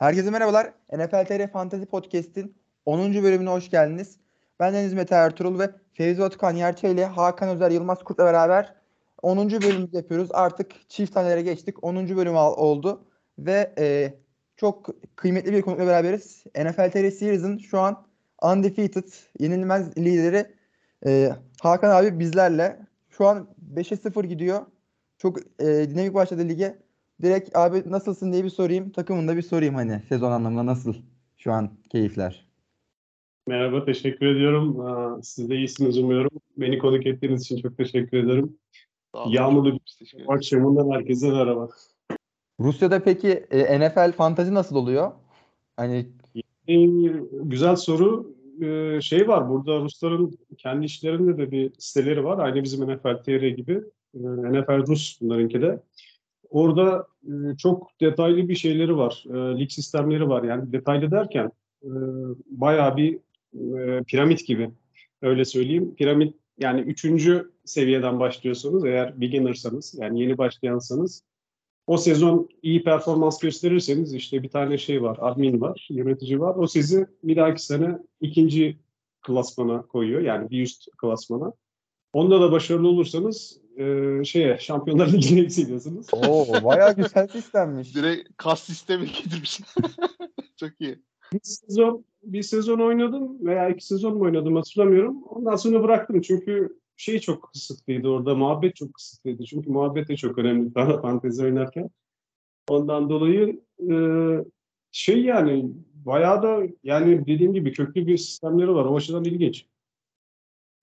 Herkese merhabalar. NFL TR Fantasy Podcast'in 10. bölümüne hoş geldiniz. Ben Deniz Mete Ertuğrul ve Fevzi Otukan Yerçe ile Hakan Özer Yılmaz Kurt'la beraber 10. bölümümüzü yapıyoruz. Artık çift tanelere geçtik. 10. bölüm oldu ve e, çok kıymetli bir konukla beraberiz. NFL TR Series'in şu an undefeated, yenilmez lideri e, Hakan abi bizlerle. Şu an 5'e 0 gidiyor. Çok e, dinamik başladı lige. Direkt abi nasılsın diye bir sorayım. Takımında bir sorayım hani sezon anlamında nasıl şu an keyifler? Merhaba, teşekkür ediyorum. Siz de iyisiniz umuyorum. Beni konuk ettiğiniz için çok teşekkür ederim. Yağmurlu bir akşamından herkese merhaba. Rusya'da peki e, NFL fantazi nasıl oluyor? Hani e, güzel soru. E, şey var burada Rusların kendi işlerinde de bir siteleri var. Aynı bizim NFL TR gibi. E, NFL Rus bunlarınki de. Orada e, çok detaylı bir şeyleri var. E, lig sistemleri var. Yani detaylı derken e, bayağı bir e, piramit gibi. Öyle söyleyeyim. Piramit yani üçüncü seviyeden başlıyorsanız eğer beginnersanız yani yeni başlayansanız o sezon iyi performans gösterirseniz işte bir tane şey var, admin var, yönetici var. O sizi bir dahaki sene ikinci klasmana koyuyor. Yani bir üst klasmana. Onda da başarılı olursanız e, şeye Şampiyonlar Ligi'ne yükseliyorsunuz. Oo bayağı güzel sistemmiş. Direkt kas sistemi getirmiş. Çok iyi. Bir sezon bir sezon oynadım veya iki sezon mu oynadım hatırlamıyorum. Ondan sonra bıraktım çünkü şey çok kısıtlıydı orada. Muhabbet çok kısıtlıydı. Çünkü muhabbet de çok önemli fantezi oynarken. Ondan dolayı e, şey yani bayağı da yani dediğim gibi köklü bir sistemleri var. O açıdan ilginç.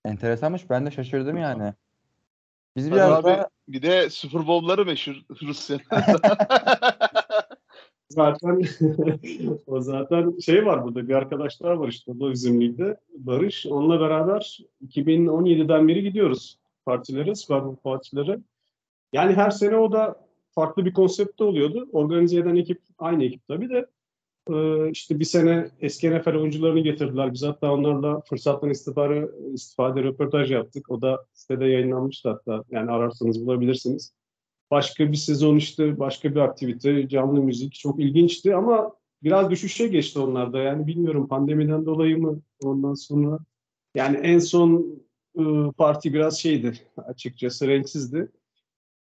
Enteresanmış. Ben de şaşırdım yani. Biz biraz abi, daha... Bir de Super Bowl'ları meşhur Rusya'da. zaten o zaten şey var burada bir arkadaşlar var işte o da bizim ligde Barış. Onunla beraber 2017'den beri gidiyoruz partilere, Super Bowl partileri. Yani her sene o da farklı bir konsepte oluyordu. Organize eden ekip aynı ekip tabii de ee, işte bir sene eski NFL oyuncularını getirdiler. Biz hatta onlarla fırsattan istifade, istifade röportaj yaptık. O da sitede yayınlanmıştı hatta. Yani ararsanız bulabilirsiniz. Başka bir sezon işte başka bir aktivite, canlı müzik çok ilginçti ama biraz düşüşe geçti onlarda. Yani bilmiyorum pandemiden dolayı mı ondan sonra. Yani en son ıı, parti biraz şeydi açıkçası renksizdi.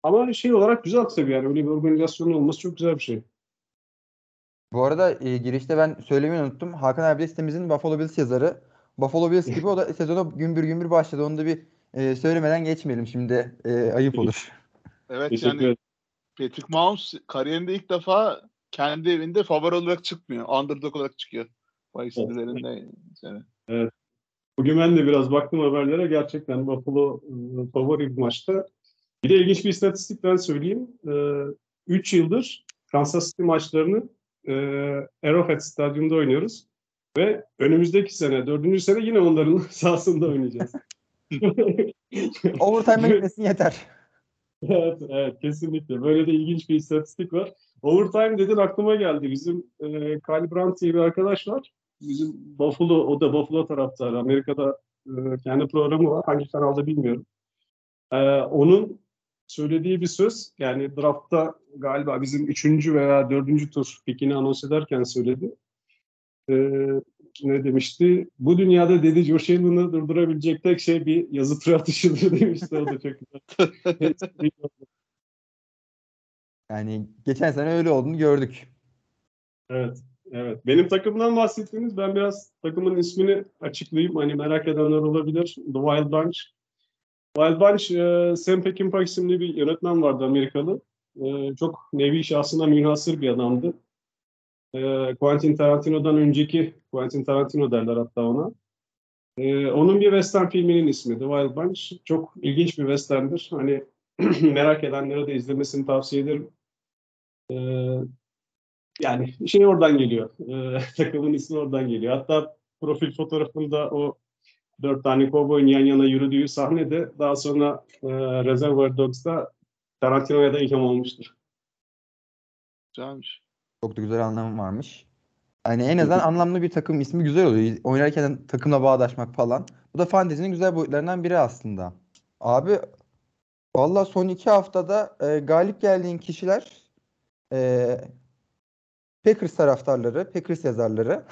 Ama şey olarak güzel tabii yani öyle bir organizasyonun olması çok güzel bir şey. Bu arada e, girişte ben söylemeyi unuttum. Hakan abi de sitemizin Buffalo Bills yazarı. Buffalo Bills gibi o da sezona gümbür gümbür başladı. Onu da bir e, söylemeden geçmeyelim şimdi. E, ayıp olur. Evet yani Patrick Mahomes kariyerinde ilk defa kendi evinde favori olarak çıkmıyor. Underdog olarak çıkıyor. Bahis üzerinde. Yani. Evet. Bugün ben de biraz baktım haberlere. Gerçekten Buffalo e, favori bir maçta. Bir de ilginç bir istatistik ben söyleyeyim. 3 e, yıldır Kansas City maçlarını e, Arrowhead Stadyum'da oynuyoruz. Ve önümüzdeki sene, dördüncü sene yine onların sahasında oynayacağız. Overtime'a gitmesin yeter. evet, evet kesinlikle. Böyle de ilginç bir istatistik var. Overtime dedin aklıma geldi. Bizim e, Kyle Brandt diye bir arkadaş var. Bizim Buffalo, o da Buffalo taraftarı. Amerika'da e, kendi programı var. Hangi kanalda bilmiyorum. E, onun söylediği bir söz. Yani draftta galiba bizim üçüncü veya dördüncü tur pikini anons ederken söyledi. Ee, ne demişti? Bu dünyada dedi Josh Allen'ı durdurabilecek tek şey bir yazı tura atışıdır demişti. O da çok güzel. yani geçen sene öyle olduğunu gördük. Evet. Evet. Benim takımdan bahsettiniz. Ben biraz takımın ismini açıklayayım. Hani merak edenler olabilir. The Wild Bunch. Wild Bunch, e, Sam Peckinpah isimli bir yönetmen vardı Amerikalı. E, çok nevi şahsına münhasır bir adamdı. E, Quentin Tarantino'dan önceki Quentin Tarantino derler hatta ona. E, onun bir western filminin ismi The Wild Bunch. Çok ilginç bir westerndir. Hani merak edenlere de izlemesini tavsiye ederim. E, yani şey oradan geliyor. E, takımın ismi oradan geliyor. Hatta profil fotoğrafında o dört tane kovboyun yan yana yürüdüğü sahnede daha sonra e, Reservoir Dogs'da Tarantino'ya da ilham olmuştur. Güzelmiş. Çok da güzel anlamı varmış. Hani en azından anlamlı bir takım ismi güzel oluyor. Oynarken takımla bağdaşmak falan. Bu da fantezinin güzel boyutlarından biri aslında. Abi valla son iki haftada e, galip geldiğin kişiler e, Packers taraftarları, Packers yazarları.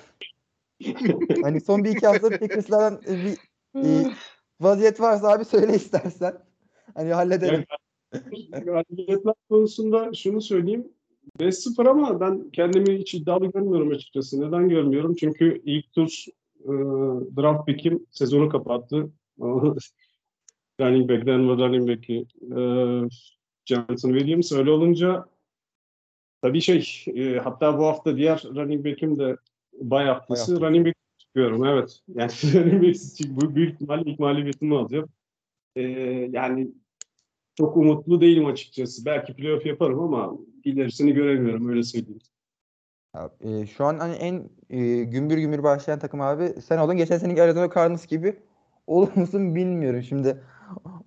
hani son bir iki hafta Packers'lardan bir e, vaziyet varsa abi söyle istersen. Hani halledelim. Galibiyetler konusunda şunu söyleyeyim. 5-0 ama ben kendimi hiç iddialı görmüyorum açıkçası. Neden görmüyorum? Çünkü ilk tur e, draft pick'im sezonu kapattı. running back, Denver running back'i e, Jonathan Williams. Öyle olunca tabii şey e, hatta bu hafta diğer running back'im de bay haftası. Bay running back çıkıyorum. Evet. Yani running back bu büyük ihtimalle ilk mağlubiyetimi alacağım. E, yani çok umutlu değilim açıkçası. Belki playoff yaparım ama ilerisini göremiyorum öyle söyleyeyim. Ya, e, şu an hani en e, gümbür gümbür başlayan takım abi sen oldun. Geçen seneki Arizona Cardinals gibi olur musun bilmiyorum. Şimdi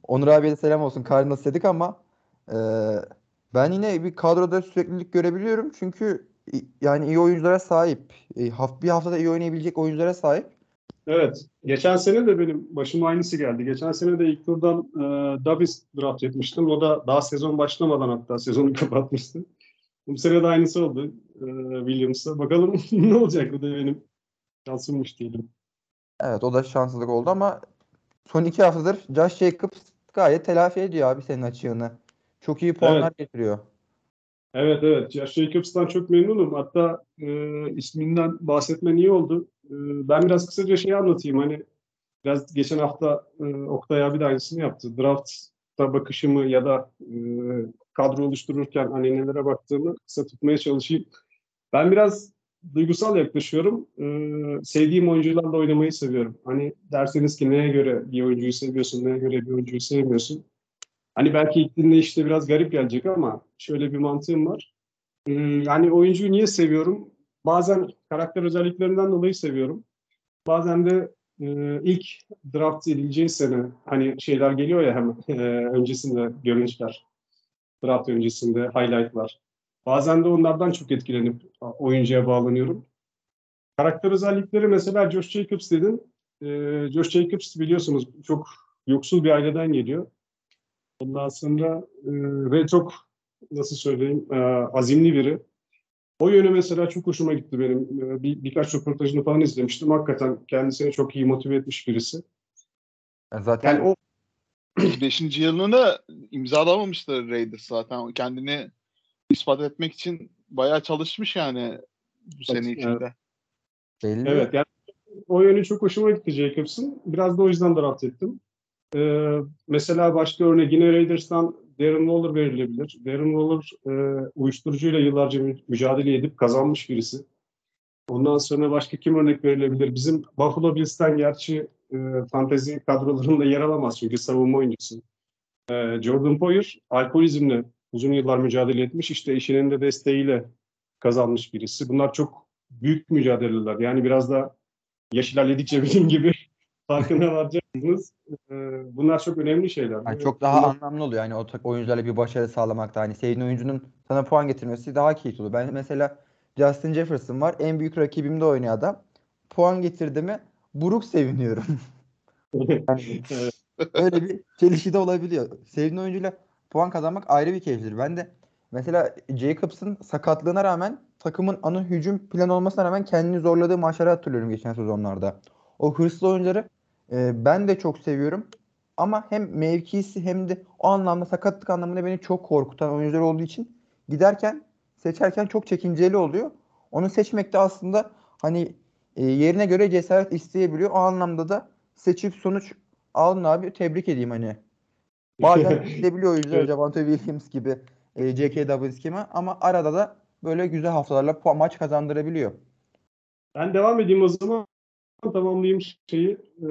Onur abiye de selam olsun. Cardinals dedik ama e, ben yine bir kadroda süreklilik görebiliyorum. Çünkü yani iyi oyunculara sahip. E, bir haftada iyi oynayabilecek oyunculara sahip. Evet. Geçen sene de benim başıma aynısı geldi. Geçen sene de ilk turdan e, Davis draft etmiştim. O da daha sezon başlamadan hatta sezonu kapatmıştı. Bu sene de aynısı oldu e, Williams'a. Bakalım ne olacak bu da benim şansımmış diyelim. Evet o da şanslılık oldu ama son iki haftadır Josh Jacobs gayet telafi ediyor abi senin açığını. Çok iyi puanlar getiriyor. Evet evet. Josh Jacobs'tan çok memnunum. Hatta e, isminden bahsetmen iyi oldu. E, ben biraz kısaca şey anlatayım. Hani biraz geçen hafta e, Oktay abi de aynısını yaptı. Draft'ta bakışımı ya da e, kadro oluştururken hani nelere baktığımı kısa tutmaya çalışayım. Ben biraz duygusal yaklaşıyorum. E, sevdiğim oyuncularla oynamayı seviyorum. Hani derseniz ki neye göre bir oyuncuyu seviyorsun, neye göre bir oyuncuyu sevmiyorsun. Hani belki ilk dinleyişte biraz garip gelecek ama şöyle bir mantığım var. Hmm, Yani oyuncuyu niye seviyorum? Bazen karakter özelliklerinden dolayı seviyorum. Bazen de e, ilk draft edileceği sene hani şeyler geliyor ya hemen e, öncesinde görünüşler. Draft öncesinde highlightlar. Bazen de onlardan çok etkilenip oyuncuya bağlanıyorum. Karakter özellikleri mesela Josh Jacobs dedin. E, Josh Jacobs biliyorsunuz çok yoksul bir aileden geliyor. Ondan sonra e, ve çok nasıl söyleyeyim e, azimli biri. O yönü mesela çok hoşuma gitti benim. E, bir, birkaç röportajını falan izlemiştim. Hakikaten kendisini çok iyi motive etmiş birisi. Yani zaten Yani o 5. yılını imzalamamıştı Raiders zaten. Kendini ispat etmek için bayağı çalışmış yani bu sene Evet. içinde. belli. evet yani o yönü çok hoşuma gitti Jacobs'ın. Biraz da o yüzden draft ettim. E, mesela başka örnek yine Raiders'tan Darren Waller verilebilir. Darren Waller e, uyuşturucuyla yıllarca mü- mücadele edip kazanmış birisi. Ondan sonra başka kim örnek verilebilir? Bizim Buffalo Bills'ten gerçi e, fantezi kadrolarında yer alamaz çünkü savunma oyuncusu. E, Jordan Poyer alkolizmle uzun yıllar mücadele etmiş. İşte eşinin de desteğiyle kazanmış birisi. Bunlar çok büyük mücadeleler. Yani biraz da yaş ilerledikçe benim gibi farkına varacaksınız. E, bunlar çok önemli şeyler. Yani çok daha Bunlar- anlamlı oluyor. Yani o oyuncularla bir başarı sağlamakta. Hani sevdiğin oyuncunun sana puan getirmesi daha keyifli oluyor. Ben mesela Justin Jefferson var. En büyük rakibimde oynuyor adam. Puan getirdi mi buruk seviniyorum. Yani öyle bir çelişki de olabiliyor. Sevdiğin oyuncuyla puan kazanmak ayrı bir keyiftir. Ben de mesela Jacobs'ın sakatlığına rağmen takımın ana hücum planı olmasına rağmen kendini zorladığı maçları hatırlıyorum geçen sezonlarda. O hırslı oyuncuları e, ben de çok seviyorum. Ama hem mevkisi hem de o anlamda sakatlık anlamında beni çok korkutan oyuncular olduğu için giderken seçerken çok çekinceli oluyor. Onu seçmekte aslında hani e, yerine göre cesaret isteyebiliyor. O anlamda da seçip sonuç alın abi tebrik edeyim hani. Bazen gidebiliyor oyuncular. Javante Williams gibi e, J.K. Dobbins gibi ama arada da böyle güzel haftalarla maç kazandırabiliyor. Ben devam edeyim o zaman. Tamamlayayım şeyi, e,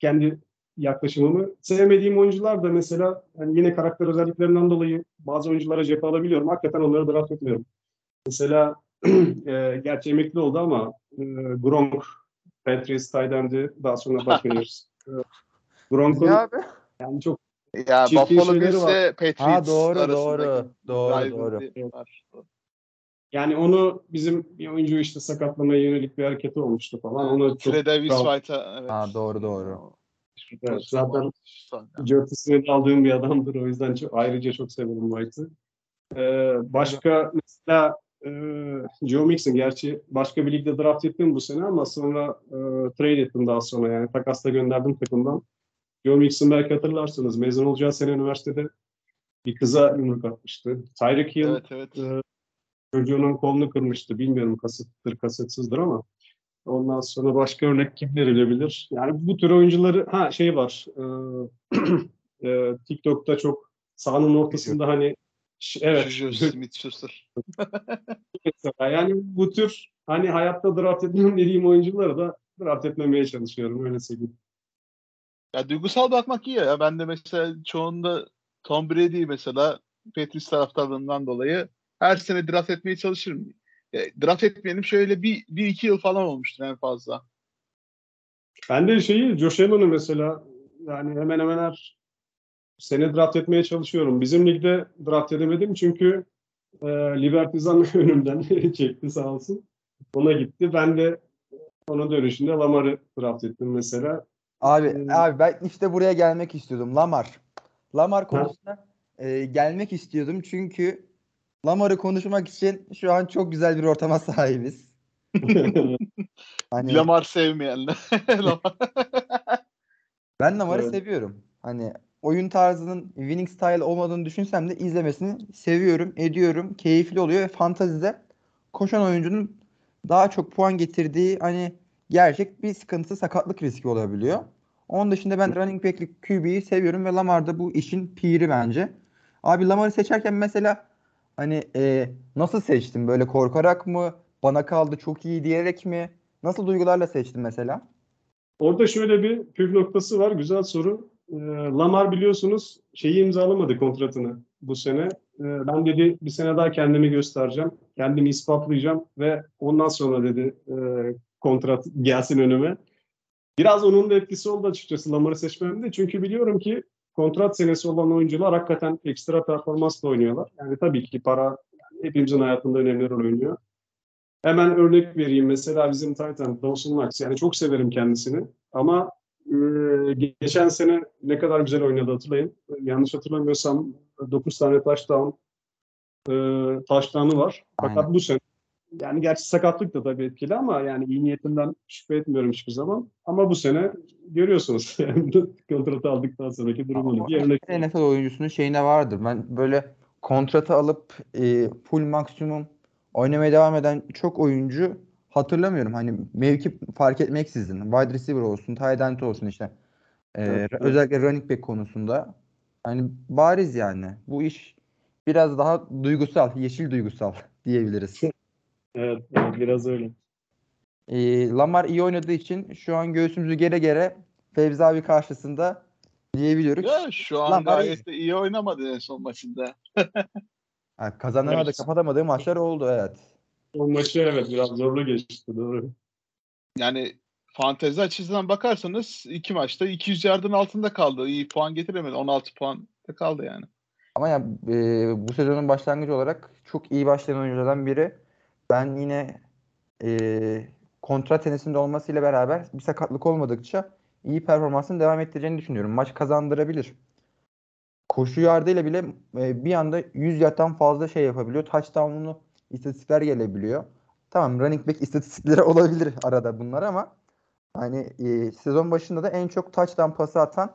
kendi yaklaşımımı. Sevmediğim oyuncular da mesela hani yine karakter özelliklerinden dolayı bazı oyunculara cephe alabiliyorum. Hakikaten onları draft etmiyorum. Mesela e, gerçi emekli oldu ama e, Gronk, Patriots tight end'i daha sonra Buccaneers. E, Gronk'un Ya abi. yani çok Ya Çirkin Buffalo şeyleri Bills var. ve Patriots Ha doğru doğru. Doğru doğru. Yani onu bizim bir oyuncu işte sakatlamaya yönelik bir hareketi olmuştu falan. Ona çok Tredavis Bravo. White'a evet. Ha, doğru, doğru. Evet, zaten Curtis'ini aldığım bir adamdır. O yüzden çok, ayrıca çok severim White'ı. Ee, başka mesela e, Joe Mixon. Gerçi başka bir ligde draft ettim bu sene ama sonra e, trade ettim daha sonra yani takasla gönderdim takımdan. Joe Mixon belki hatırlarsınız. Mezun olacağı sene üniversitede bir kıza yumruk atmıştı. Tyreek Hill Evet evet. e, çocuğunun kolunu kırmıştı. Bilmiyorum kasıttır kasıtsızdır ama ondan sonra başka örnek kim verilebilir? Yani bu tür oyuncuları ha şey var e, e, TikTok'ta çok sahanın ortasında hani evet Juju Smith-Schuster. mesela yani bu tür hani hayatta draft etmem dediğim oyuncuları da draft etmemeye çalışıyorum öyle söyleyeyim. Ya duygusal bakmak iyi ya. Ben de mesela çoğunda Tom Brady mesela Patriots taraftarlığından dolayı her sene draft etmeye çalışırım. E, draft etmeyelim şöyle bir, bir iki yıl falan olmuştur en fazla. Ben de şeyi Josh Allen'ı mesela yani hemen hemen her sene draft etmeye çalışıyorum. Bizim ligde draft edemedim çünkü e, Libertizan önümden çekti sağ olsun. Ona gitti. Ben de onun dönüşünde Lamar'ı draft ettim mesela. Abi Hmm. abi ben işte buraya gelmek istiyordum. Lamar. Lamar konusuna e, gelmek istiyordum çünkü Lamar'ı konuşmak için şu an çok güzel bir ortama sahibiz. Hani Lamar sevmeyenler. Ben Lamar'ı Evet. seviyorum. Hani oyun tarzının winning style olmadığını düşünsem de izlemesini seviyorum, ediyorum. Keyifli oluyor ve fantazide koşan oyuncunun daha çok puan getirdiği hani gerçek bir sıkıntı sakatlık riski olabiliyor. Onun dışında ben running back'lik QB'yi seviyorum ve Lamar da bu işin piri bence. Abi Lamar'ı seçerken mesela hani e, nasıl seçtin? Böyle korkarak mı? Bana kaldı çok iyi diyerek mi? Nasıl duygularla seçtin mesela? Orada şöyle bir püf noktası var. Güzel soru. Ee, Lamar biliyorsunuz şeyi imzalamadı kontratını bu sene. Ee, ben dedi bir sene daha kendimi göstereceğim. Kendimi ispatlayacağım ve ondan sonra dedi e, kontrat gelsin önüme. Biraz onun da etkisi oldu açıkçası Lamar'ı seçmemde. Çünkü biliyorum ki kontrat senesi olan oyuncular hakikaten ekstra performansla oynuyorlar. Yani tabii ki para yani hepimizin hayatında önemli rol oynuyor. Hemen örnek vereyim. Mesela bizim Titan Dawson Knox. Yani çok severim kendisini. Ama e, geçen sene ne kadar güzel oynadı hatırlayın. Yanlış hatırlamıyorsam 9 tane touchdown e, touchdown'ı var. Fakat Aynen. bu sene yani gerçi sakatlık da tabii etkili ama yani iyi niyetinden şüphe etmiyorum hiçbir zaman. Ama bu sene görüyorsunuz kontratı aldıktan sonraki durumunu. Bir örnek NFL oyuncusunun şeyine vardır. Ben böyle kontratı alıp e, full maksimum oynamaya devam eden çok oyuncu hatırlamıyorum. Hani mevki fark etmeksizin. Wide receiver olsun, tight end olsun işte. E, Evet, evet. Özellikle running back konusunda. Hani bariz yani. Bu iş biraz daha duygusal, yeşil duygusal diyebiliriz. Evet, evet biraz öyle. E, Lamar iyi oynadığı için şu an göğsümüzü gere gere Fevzi abi karşısında diyebiliyoruz. ya şu an Lamar gayet de iyi oynamadı en son maçında. Ha, kazanamadı, Evet. kapatamadığı maçlar oldu evet. O maçı evet biraz zorlu geçti doğru. Yani fantezi açısından bakarsanız iki maçta 200 yardın altında kaldı. İyi puan getiremedi. 16 puan da kaldı yani. Ama ya e, bu sezonun başlangıcı olarak çok iyi başlayan oyunculardan biri. Ben yine e, kontrat senesinde olmasıyla beraber bir sakatlık olmadıkça iyi performansını devam ettireceğini düşünüyorum. Maç kazandırabilir. Koşu yardıyla bile e, bir anda 100 yardtan fazla şey yapabiliyor. Touchdown'unu istatistikler gelebiliyor. Tamam running back istatistikleri olabilir arada bunlar ama hani e, sezon başında da en çok touchdown pası atan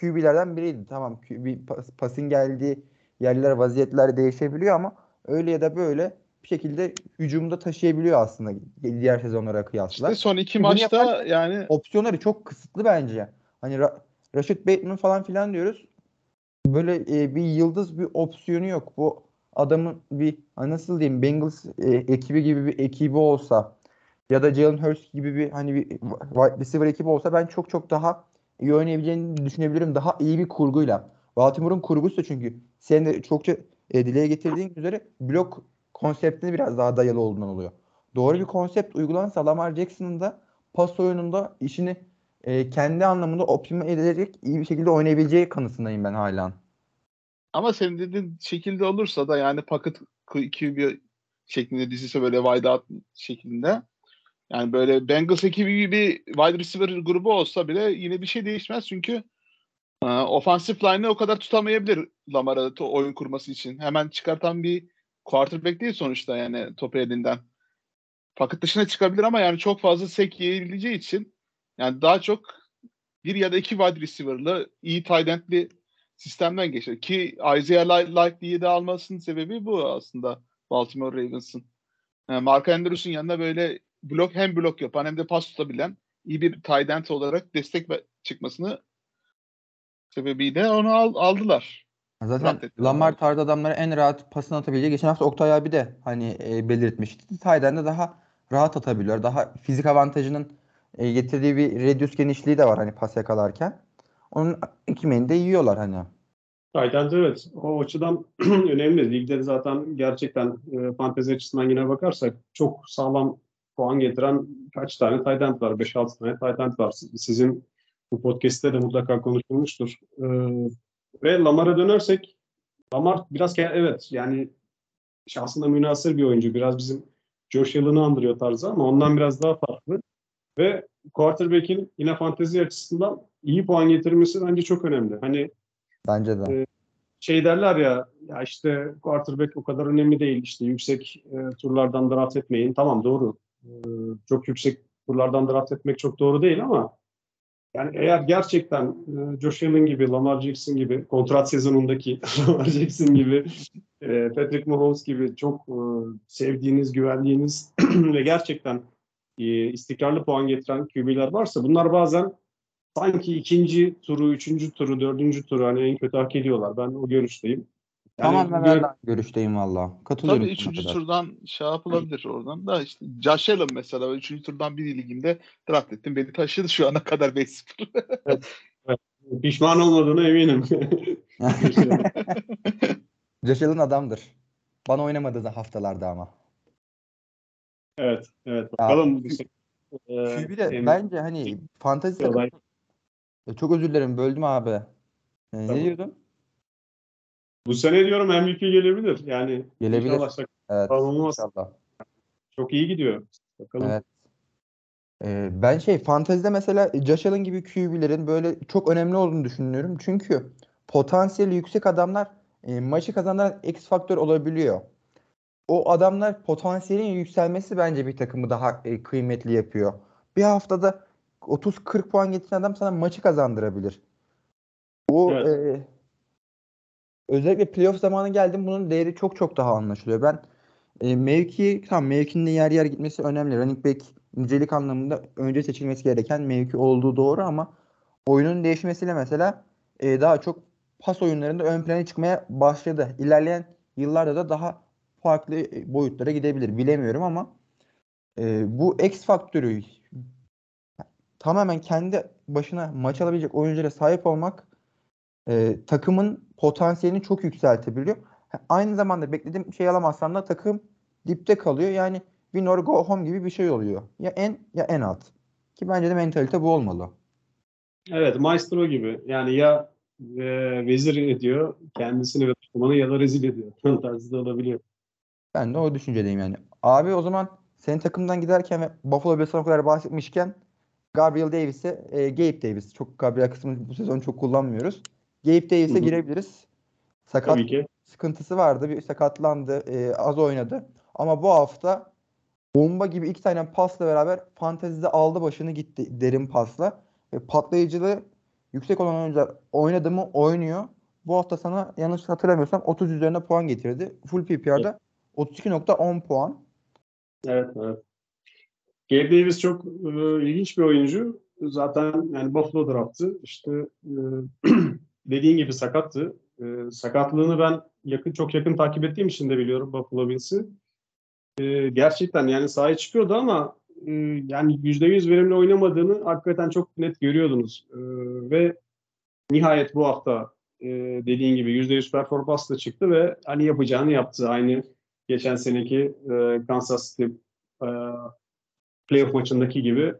QB'lerden biriydi. Tamam QB pas, pasın geldiği yerler, vaziyetler değişebiliyor ama öyle ya da böyle bir şekilde hücumda taşıyabiliyor aslında diğer sezonlara kıyasla. İşte son iki Bunu maçta yani Opsiyonları çok kısıtlı bence. Hani Ra- Rashid Bateman falan filan diyoruz. Böyle e, bir yıldız bir opsiyonu yok. Bu adamın bir hani nasıl diyeyim Bengals e, ekibi gibi bir ekibi olsa ya da Jalen Hurts gibi bir hani bir wide receiver ekibi olsa ben çok çok daha iyi oynayabileceğini düşünebilirim. Daha iyi bir kurguyla. Baltimore'un kurgusu da çünkü senin de çokça e, dile getirdiğin üzere blok konseptine biraz daha dayalı olduğundan oluyor. Doğru bir konsept uygulansa Lamar Jackson'ın da pas oyununda işini e, kendi anlamında optime edilecek iyi bir şekilde oynayabileceği kanısındayım ben hala. ama senin dediğin şekilde olursa da yani pocket QB şeklinde dizisi böyle wide out şeklinde yani böyle Bengals ekibi gibi wide receiver grubu olsa bile yine bir şey değişmez çünkü e, offensive line'ı o kadar tutamayabilir Lamar'a oyun kurması için. Hemen çıkartan bir quarterback değil sonuçta yani topu elinden. Paket dışına çıkabilir ama yani çok fazla sek yiyebileceği için yani daha çok bir ya da iki wide receiver'lı iyi tight end'li sistemden geçiyor. Ki Isaiah Likely'yi de almasının sebebi bu aslında Baltimore Ravens'ın. Yani Mark Andrews'un yanında böyle blok hem blok yapan hem de pas tutabilen iyi bir tight end olarak destek çıkmasını sebebiyle onu al, aldılar. Zaten Lamar tarzı adamlara en rahat pasını atabileceği. Geçen hafta Oktay abi de hani e, belirtmişti. Tayden'de daha rahat atabiliyor. Daha fizik avantajının e, getirdiği bir radius genişliği de var hani pas yakalarken. Onun ekmeğini de yiyorlar hani. Tayden evet. O açıdan önemli. Ligde zaten gerçekten e, fantezi açısından yine bakarsak çok sağlam puan getiren kaç tane Tayden var? 5-6 tane Tayden var. Sizin bu podcast'te de mutlaka konuşulmuştur. E, ve Lamar'a dönersek Lamar biraz evet yani şahsında münasır bir oyuncu. Biraz bizim Josh Allen'ı andırıyor tarzı ama ondan biraz daha farklı. Ve quarterback'in yine fantezi açısından iyi puan getirmesi bence çok önemli. Hani bence de. E, şey derler ya ya işte quarterback o kadar önemli değil işte yüksek e, turlardan draft etmeyin. Tamam doğru. E, çok yüksek turlardan draft etmek çok doğru değil ama yani eğer gerçekten e, Josh Allen gibi, Lamar Jackson gibi, kontrat sezonundaki Lamar Jackson gibi, e, Patrick Mahomes gibi çok e, sevdiğiniz, güvendiğiniz ve gerçekten e, istikrarlı puan getiren QB'ler varsa bunlar bazen sanki ikinci turu, üçüncü turu, dördüncü turu hani en kötü hak ediyorlar. Ben o görüşteyim. Yani tamam ben gör- görüşteyim valla. Katılıyorum. Tabii üçüncü kadar. turdan şey yapılabilir oradan da işte Josh Allen mesela üçüncü turdan bir ligimde draft ettim. Beni taşıdı şu ana kadar 5-0. evet. evet. Pişman olmadığına eminim. Josh Allen adamdır. Bana oynamadı da haftalarda ama. Evet, evet. Bakalım. Ee, bir de bence hani fantezi takım... Çok özür dilerim böldüm abi. Ee, tamam. Ne diyordun? Bu sene diyorum MVP gelebilir. Yani gelebilir. İnşallah evet, inşallah. Çok iyi gidiyor. Bakalım. Evet. Ee, ben şey fantezide mesela Josh Allen gibi QB'lerin böyle çok önemli olduğunu düşünüyorum. Çünkü potansiyeli yüksek adamlar e, maçı kazandıran X faktör olabiliyor. O adamlar potansiyelin yükselmesi bence bir takımı daha e, kıymetli yapıyor. Bir haftada 30-40 puan getiren adam sana maçı kazandırabilir. O evet. e, özellikle playoff zamanı geldim bunun değeri çok çok daha anlaşılıyor. Ben e, mevki tam mevkinin yer yer gitmesi önemli. Running back nicelik anlamında önce seçilmesi gereken mevki olduğu doğru ama oyunun değişmesiyle mesela e, daha çok pas oyunlarında ön plana çıkmaya başladı. İlerleyen yıllarda da daha farklı e, boyutlara gidebilir. Bilemiyorum ama e, bu X faktörü tamamen kendi başına maç alabilecek oyunculara sahip olmak e, takımın potansiyelini çok yükseltebiliyor. Aynı zamanda beklediğim şey alamazsam da takım dipte kalıyor. Yani win or go home gibi bir şey oluyor. Ya en ya en alt. Ki bence de mentalite bu olmalı. Evet maestro gibi. Yani ya e, vezir ediyor kendisini ve takımını ya da rezil ediyor. Tarzı da olabiliyor. Ben de o düşüncedeyim yani. Abi o zaman senin takımdan giderken ve Buffalo Bills'ten o kadar bahsetmişken Gabriel Davis'e e, Gabe Davis. Çok Gabriel kısmını bu sezon çok kullanmıyoruz. Gabe Davis'e girebiliriz. Sakat sıkıntısı vardı. Bir sakatlandı. E, az oynadı. Ama bu hafta bomba gibi iki tane pasla beraber fantezide aldı başını gitti derin pasla. Ve patlayıcılığı yüksek olan oyuncular oynadı mı oynuyor. Bu hafta sana yanlış hatırlamıyorsam 30 üzerine puan getirdi. Full PPR'da evet. 32.10 puan. Evet, evet. Gabe Davis çok e, ilginç bir oyuncu. Zaten yani Buffalo draftı. İşte e, dediğin gibi sakattı. E, sakatlığını ben yakın çok yakın takip ettiğim için de biliyorum Buffalo Bills'i. E, gerçekten yani sahaya çıkıyordu ama e, yani %100 verimli oynamadığını hakikaten çok net görüyordunuz. E, ve nihayet bu hafta e, dediğin gibi %100 performansla çıktı ve hani yapacağını yaptı. Aynı geçen seneki e, Kansas City e, playoff maçındaki gibi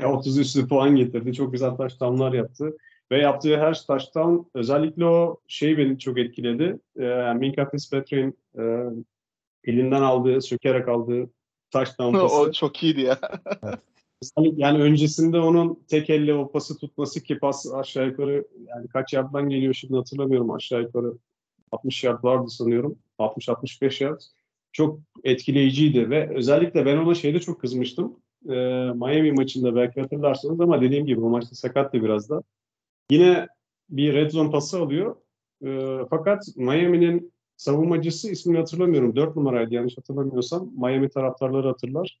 30 üstü puan getirdi. Çok güzel taştanlar yaptı. Ve yaptığı her taştan özellikle o şey beni çok etkiledi. E, Minka Fitzpatrick'in e, elinden aldığı, sökerek aldığı taştan pası. o çok iyiydi ya. yani öncesinde onun tek elle o pası tutması ki pas aşağı yukarı yani kaç yardtan geliyor şimdi hatırlamıyorum aşağı yukarı 60 yard vardı sanıyorum. 60-65 yard. Çok etkileyiciydi ve özellikle ben ona şeyde çok kızmıştım. Ee, Miami maçında belki hatırlarsınız ama dediğim gibi o maçta sakattı biraz da. Yine bir red zone pası alıyor. Ee, fakat Miami'nin savunmacısı ismini hatırlamıyorum. 4 numaraydı yanlış hatırlamıyorsam. Miami taraftarları hatırlar.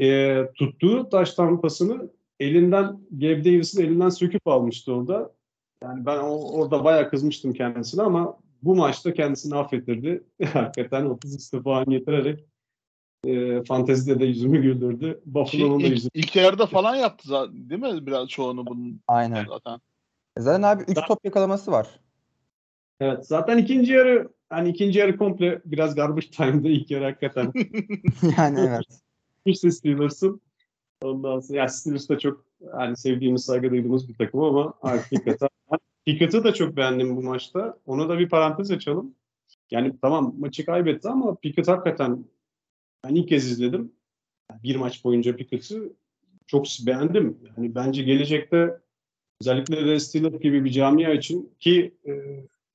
Ee, tuttuğu taş tampasını elinden Gabe Davis'in elinden söküp almıştı orada. Yani ben o, orada bayağı kızmıştım kendisine ama bu maçta kendisini affettirdi. Hakikaten 30 puan getirerek e, fantezide de yüzümü güldürdü. Buffalo'nun da ilk, yüzümü. ilk yarıda falan yaptı zaten değil mi? Biraz çoğunu bunun Aynen. zaten. Zaten abi 3 top yakalaması var. Evet zaten ikinci yarı hani ikinci yarı komple biraz garbage time'da ilk yarı hakikaten. yani evet. İşte Steelers'ın ondan sonra yani Steelers da çok hani sevdiğimiz saygı duyduğumuz bir takım ama hakikaten Pickett'ı da çok beğendim bu maçta. Ona da bir parantez açalım. Yani tamam maçı kaybetti ama Pickett hakikaten ben ilk kez izledim. Bir maç boyunca Pickett'ı çok beğendim. Yani bence gelecekte özellikle de Steelers gibi bir camia için ki e,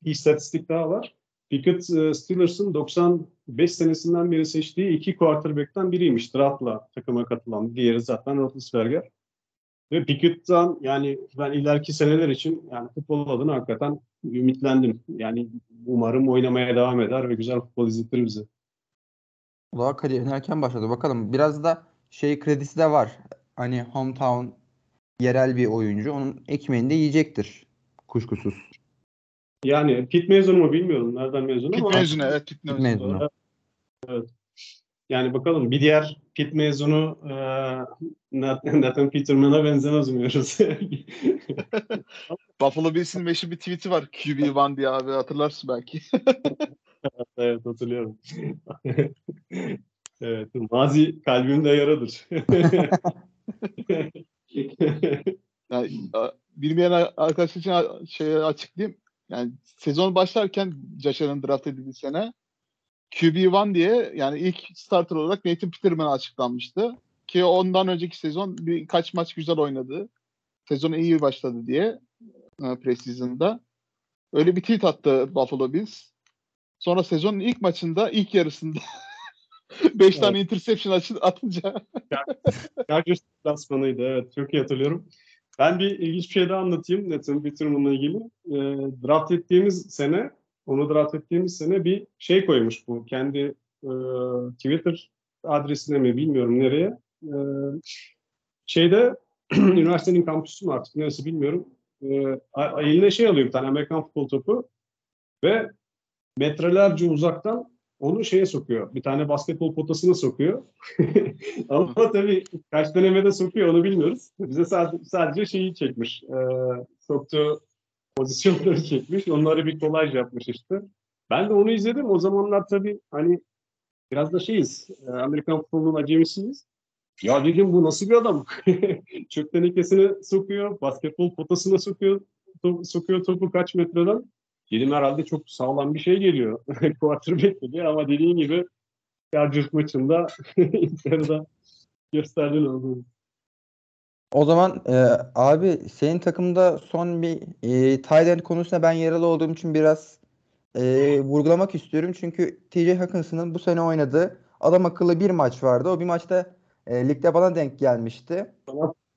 bir istatistik daha var. Pickett e, Steelers'ın 95 senesinden beri seçtiği iki quarterback'ten biriymiş. Draft'la takıma katılan. Diğeri zaten Roethlisberger. Ve Pickett'tan yani ben ileriki seneler için yani futbol adına hakikaten ümitlendim. Yani umarım oynamaya devam eder ve güzel futbol izletir bize. Da kariyerine erken başladı. Bakalım biraz da şey kredisi de var. Hani hometown yerel bir oyuncu. Onun ekmeğini de yiyecektir. Kuşkusuz. Yani Pitt mezunu mu bilmiyorum nereden mezunu Pit ama mezunu evet Pit mezunu. Mezunu. yani bakalım bir diğer Pitt mezunu e, Nathan Nathan Peterman'a benzemez umuyoruz. Buffalo Bills'in meşhur bir tweet'i var. QB1 diye abi hatırlarsın belki. evet hatırlıyorum. evet mazi kalbimde yaradır. Yani, bilmeyen a- arkadaşlar için şey açıklayayım. Yani sezon başlarken Allen draft edildiği sene QB1 diye yani ilk starter olarak Nathan Peterman açıklanmıştı. Ki ondan önceki sezon birkaç maç güzel oynadı. Sezonu iyi başladı diye e, preseason'da. Öyle bir tweet attı Buffalo Bills. Sonra sezonun ilk maçında, ilk yarısında 5 tane interception atınca Chargers deplasmanıydı evet çok iyi hatırlıyorum. Ben bir ilginç bir şey daha anlatayım Nathan Peterman'la ilgili. E, draft ettiğimiz sene, onu draft ettiğimiz sene bir şey koymuş bu. Kendi e, Twitter adresine mi bilmiyorum nereye. E, şeyde üniversitenin kampüsü mü artık neresi bilmiyorum. E, eline şey alıyor bir tane Amerikan futbol topu ve metrelerce uzaktan onu şeye sokuyor. Bir tane basketbol potasına sokuyor. Ama tabii kaç denemede sokuyor onu bilmiyoruz. Bize sadece, sadece şeyi çekmiş. E, soktuğu pozisyonları çekmiş. Onları bir kolaj yapmış işte. Ben de onu izledim. O zamanlar tabii hani biraz da şeyiz. e, Amerikan futbolunun acemisiyiz. Ya dedim bu nasıl bir adam? Çöp tenekesine sokuyor. Basketbol potasına sokuyor. to- sokuyor topu kaç metreden. Dedim herhalde çok sağlam bir şey geliyor. Quarterback dedi ama dediğin gibi Chargers maçında yarıda gösterdin onu. O zaman e, abi senin takımda son bir e, tight end konusunda ben yaralı olduğum için biraz e, vurgulamak istiyorum. Çünkü TJ Hawkinson'ın bu sene oynadığı adam akıllı bir maç vardı. O bir maçta e, ligde bana denk gelmişti.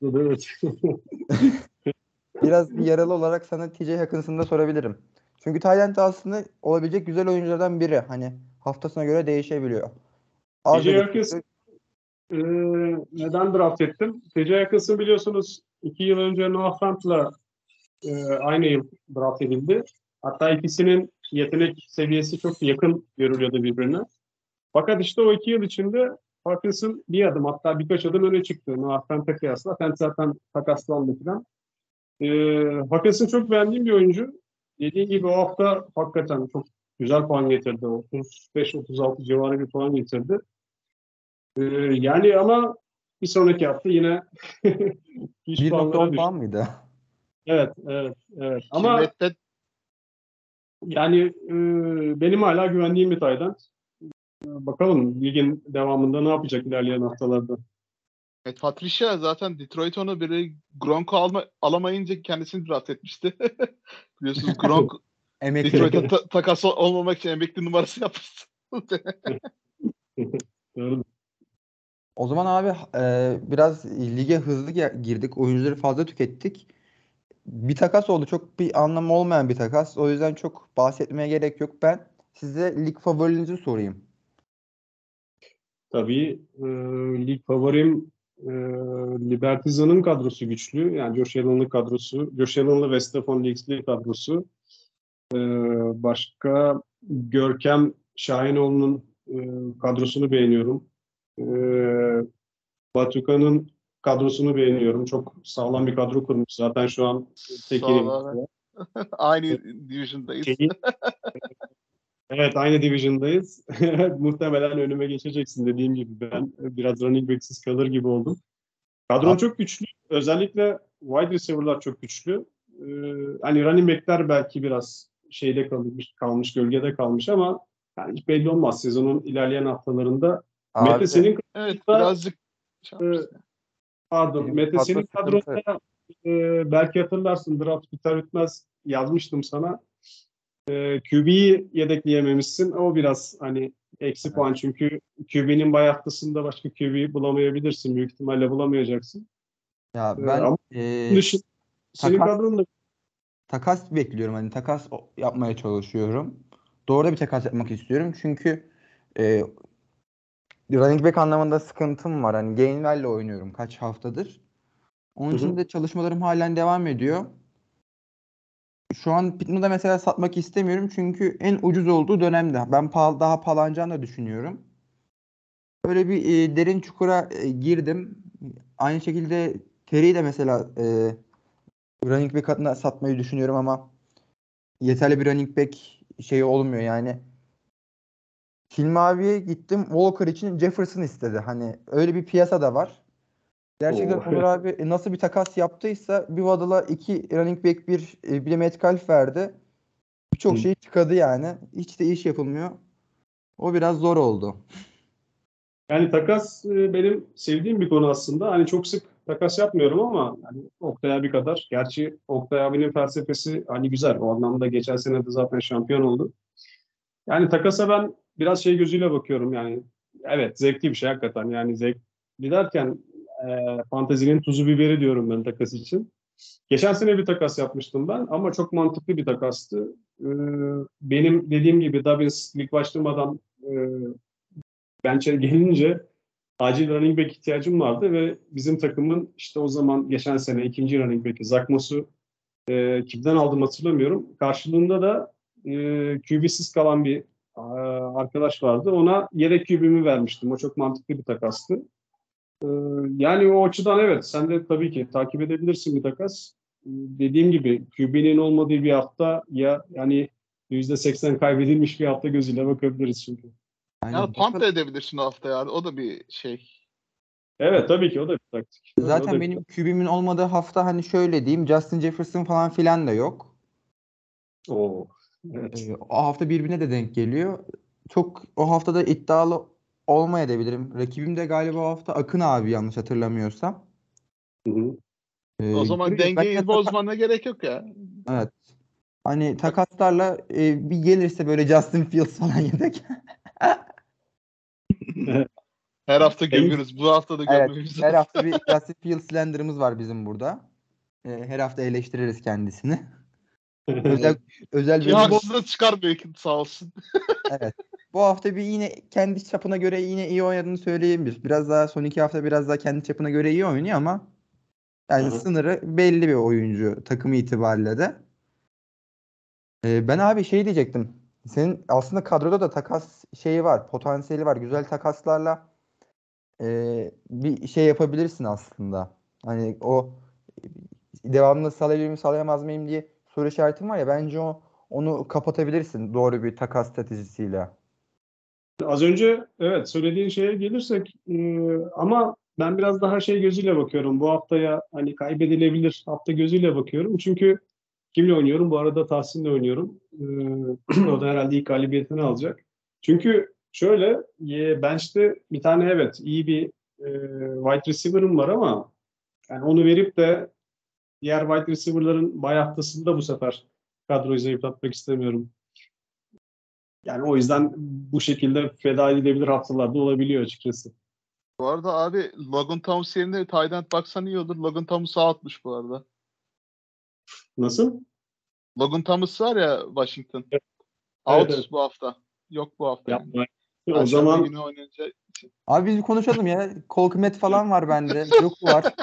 Evet. Biraz bir yaralı olarak sana TJ Hawkinson'ı da sorabilirim. Çünkü end aslında olabilecek güzel oyunculardan biri. Hani haftasına göre değişebiliyor. TJ Hawkins Ee, neden draft ettim? TJ Hawkins'ı biliyorsunuz iki yıl önce Noah Fant'la e, aynı yıl draft edildi. Hatta ikisinin yetenek seviyesi çok yakın görülüyordu birbirine. Fakat işte o iki yıl içinde Hawkins'ın bir adım hatta birkaç adım öne çıktı Noah Fant'a kıyasla. Fant zaten takaslandı falan. Ee, Hawkins'ın çok beğendiğim bir oyuncu. Dediğim gibi o hafta hakikaten çok güzel puan getirdi. 35-36 civarı bir puan getirdi. Ee, yani ama bir sonraki hafta yine iş 1.10 puanları düştü. falan mıydı? Evet, evet, evet. Ama Matt, yani e, benim hala güvendiğim bir tight end. E, Bakalım ligin devamında ne yapacak ilerleyen haftalarda. Matt Patricia zaten Detroit onu biri Gronk'u alma, alamayınca kendisini draft etmişti. Biliyorsunuz Gronk. Detroit'e ta- takas ol- olmamak için emekli numarası yapmışsın. Doğru. O zaman abi e, biraz lige hızlı girdik. Oyuncuları fazla tükettik. Bir takas oldu. Çok bir anlamı olmayan bir takas. O yüzden çok bahsetmeye gerek yok. Ben size lig favorilerinizi sorayım. Tabii e, lig favorim e, Libertizan'ın kadrosu güçlü. Yani Josh Allen'ın kadrosu. Josh Allen'lı ve Stefan Diggs'li kadrosu. E, başka Görkem Şahinoğlu'nun e, kadrosunu beğeniyorum. E, Batuka'nın kadrosunu beğeniyorum. Çok sağlam bir kadro kurmuş. Zaten şu an tek. Aynı division'dayız. Evet aynı division'dayız. Muhtemelen önüme geçeceksin dediğim gibi ben biraz running back'siz kalır gibi oldum. Kadron çok güçlü. Özellikle wide receiver'lar çok güçlü. Ee, hani running back'ler belki biraz şeyde kalmış, kalmış gölgede kalmış ama yani hiç belli olmaz. Sezonun ilerleyen haftalarında Abi, Mete senin Evet birazcık şey yapmışsın. pardon Benim Mete senin kadronda e, belki hatırlarsın draft biter bitmez yazmıştım sana. E, QB'yi yedekleyememişsin. O biraz hani eksi Evet. puan çünkü QB'nin bay haftasında başka QB'yi bulamayabilirsin. Büyük ihtimalle bulamayacaksın. ya Ee, ben ama e, dışında senin takas- kadronda takas bekliyorum. Hani takas yapmaya çalışıyorum. Doğru bir takas yapmak istiyorum. Çünkü e, running back anlamında sıkıntım var. Hani Gainwell'le oynuyorum kaç haftadır. Onun Hı için de çalışmalarım halen devam ediyor. Şu an Pittman'ı mesela satmak istemiyorum çünkü en ucuz olduğu dönemde. Ben pahalı, daha pahalanacağını da düşünüyorum. Böyle bir e, derin çukura e, girdim. Aynı şekilde Terry'i de mesela e, running back adına satmayı düşünüyorum ama yeterli bir running back şeyi olmuyor yani. Hilmi abiye gittim. Walker için Jefferson istedi. Hani öyle bir piyasa da var. Gerçekten. Onur abi e, nasıl bir takas yaptıysa bir Waddle'a iki running back bir, e, bir Metcalf verdi. Birçok şey çıkadı yani. Hiç de iş yapılmıyor. O biraz zor oldu. Yani takas e, benim sevdiğim bir konu aslında. Hani çok sık takas yapmıyorum ama hani Oktay abi kadar. Gerçi Oktay abinin felsefesi hani güzel. O anlamda geçen sene de zaten şampiyon oldu. Yani takasa ben biraz şey gözüyle bakıyorum yani. Evet zevkli bir şey hakikaten. Yani zevkli derken e, fantezinin tuzu biberi diyorum ben takas için. Geçen sene bir takas yapmıştım ben ama çok mantıklı bir takastı. E, benim dediğim gibi Dobbins lig başlamadan e, bench'e gelince acil running back ihtiyacım vardı ve bizim takımın işte o zaman geçen sene ikinci running back'i Zakmos'u e, kimden aldım hatırlamıyorum. Karşılığında da e, QB'siz kalan bir e, arkadaş vardı. Ona yedek QB'mi vermiştim. O çok mantıklı bir takastı. E, yani o açıdan evet sen de tabii ki takip edebilirsin bir takas. E, dediğim gibi QB'nin olmadığı bir hafta ya yani %80 kaybedilmiş bir hafta gözüyle bakabiliriz çünkü. Yani Yani kadar- da edebilirsin o hafta yani. O da bir şey. Evet tabii ki o da bir taktik. Zaten bir benim QB'min olmadığı hafta hani şöyle diyeyim Justin Jefferson falan filan da yok. Oo. Evet. Ee, o hafta birbirine de denk geliyor. Çok o haftada iddialı olmayabilirim. Rakibim de galiba o hafta Akın abi yanlış hatırlamıyorsam. Hı hı. Ee, O zaman dengeyi bozmana gerek yok ya. Evet. Hani takaslarla e, bir gelirse böyle Justin Fields falan yedek. Her hafta gömüyoruz. Bu hafta da Evet. gömüyoruz. Her hafta bir Justin Fields slender'ımız var bizim burada. Ee, her hafta eleştiririz kendisini. Özel özel bir haksız da çıkarmıyor ki sağ olsun. Evet. Bu hafta bir yine kendi çapına göre yine iyi oynadığını söyleyebiliriz. Biraz daha son iki hafta biraz daha kendi çapına göre iyi oynuyor ama yani Hı hı. sınırı belli bir oyuncu takımı itibariyle de. Ee, ben abi şey diyecektim. Senin aslında kadroda da takas şeyi var, potansiyeli var. Güzel takaslarla e, bir şey yapabilirsin aslında. Hani o devamlı sağlayabilir miyim, sağlayamaz mıyım diye soru işaretim var ya bence o onu kapatabilirsin doğru bir takas stratejisiyle. Az önce evet söylediğin şeye gelirsek e, ama ben biraz daha şey gözüyle bakıyorum. Bu haftaya hani kaybedilebilir hafta gözüyle bakıyorum. Çünkü kimle oynuyorum? Bu arada Tahsin'le oynuyorum. E, o da herhalde ilk galibiyetini alacak. Çünkü şöyle e, bench'te bir tane evet iyi bir e, wide receiver'ım var ama yani onu verip de diğer wide receiver'ların bay haftasında bu sefer kadroyu zayıflatmak istemiyorum. Yani o yüzden bu şekilde feda edilebilir haftalar da olabiliyor açıkçası. Bu arada abi Logan Thomas yerine Tayland baksan iyi olur. Logan Thomas'ı atmış bu arada. Nasıl? Logan Thomas var ya Washington. Evet. Out Evet, bu hafta. Yok bu hafta. yani. Yapma. O Perşembe zaman günü oynayınca Abi biz bir konuşalım ya. Kolkmet falan var bende. Yok var.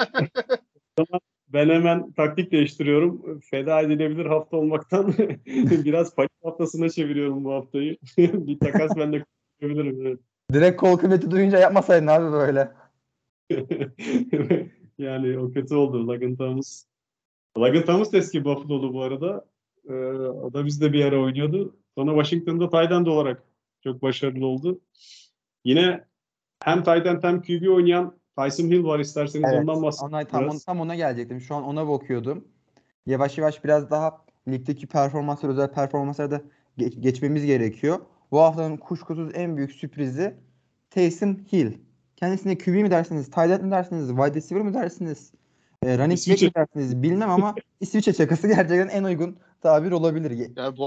Ben hemen taktik değiştiriyorum. Feda edilebilir hafta olmaktan biraz panik haftasına çeviriyorum bu haftayı. bir takas ben de yapabilirim. Evet. Direkt Kolkmet'i duyunca yapmasaydın abi böyle. yani o kötü oldu. Logan Thomas. Logan Thomas eski Buffalo'lu bu arada. Ee, o da bizde bir ara oynuyordu. Sonra Washington'da end olarak çok başarılı oldu. Yine hem end hem QB oynayan Tyson Hill var isterseniz Evet. ondan bahsedeyim. Ona, tam, biraz. tam ona gelecektim. Şu an ona bakıyordum. Yavaş yavaş biraz daha ligdeki performanslar, özel performanslara da ge- geçmemiz gerekiyor. Bu haftanın kuşkusuz en büyük sürprizi Taysom Hill. Kendisine QB mi dersiniz, tight end mi dersiniz, wide receiver mi dersiniz, e, running back mi dersiniz bilmem ama İsviçre çakası gerçekten en uygun tabir olabilir. Yani bu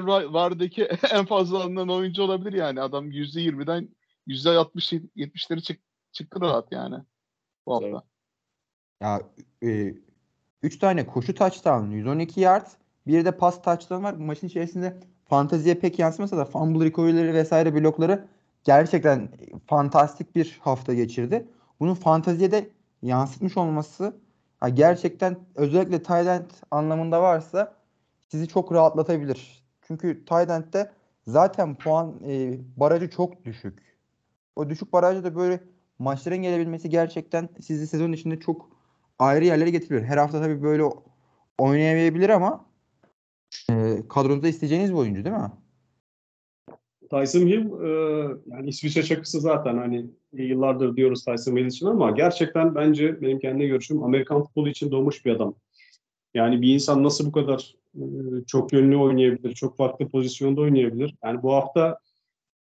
wa- vardaki en fazla alınan oyuncu olabilir yani. Adam %20'den %60 70'leri çık, çıktı rahat yani bu hafta. Evet. Ya 3 tane koşu touchdown, 112 yard, bir de pas touchdown var. Maçın içerisinde fanteziye pek yansımasa da fumble recovery'leri vesaire blokları gerçekten fantastik bir hafta geçirdi. Bunun fanteziye de yansıtmış olması ha, gerçekten özellikle end anlamında varsa sizi çok rahatlatabilir. Çünkü tight end'de zaten puan e, barajı çok düşük. O düşük barajda da böyle maçların gelebilmesi gerçekten sizi sezon içinde çok ayrı yerlere getiriyor. Her hafta tabii böyle oynayamayabilir ama e, kadronuzda isteyeceğiniz bir oyuncu değil mi? Tyson Hill e, yani İsviçre çakısı zaten hani yıllardır diyoruz Tyson Hill için ama gerçekten bence benim kendi görüşüm Amerikan futbolu için doğmuş bir adam. Yani bir insan nasıl bu kadar e, çok yönlü oynayabilir, çok farklı pozisyonda oynayabilir. Yani bu hafta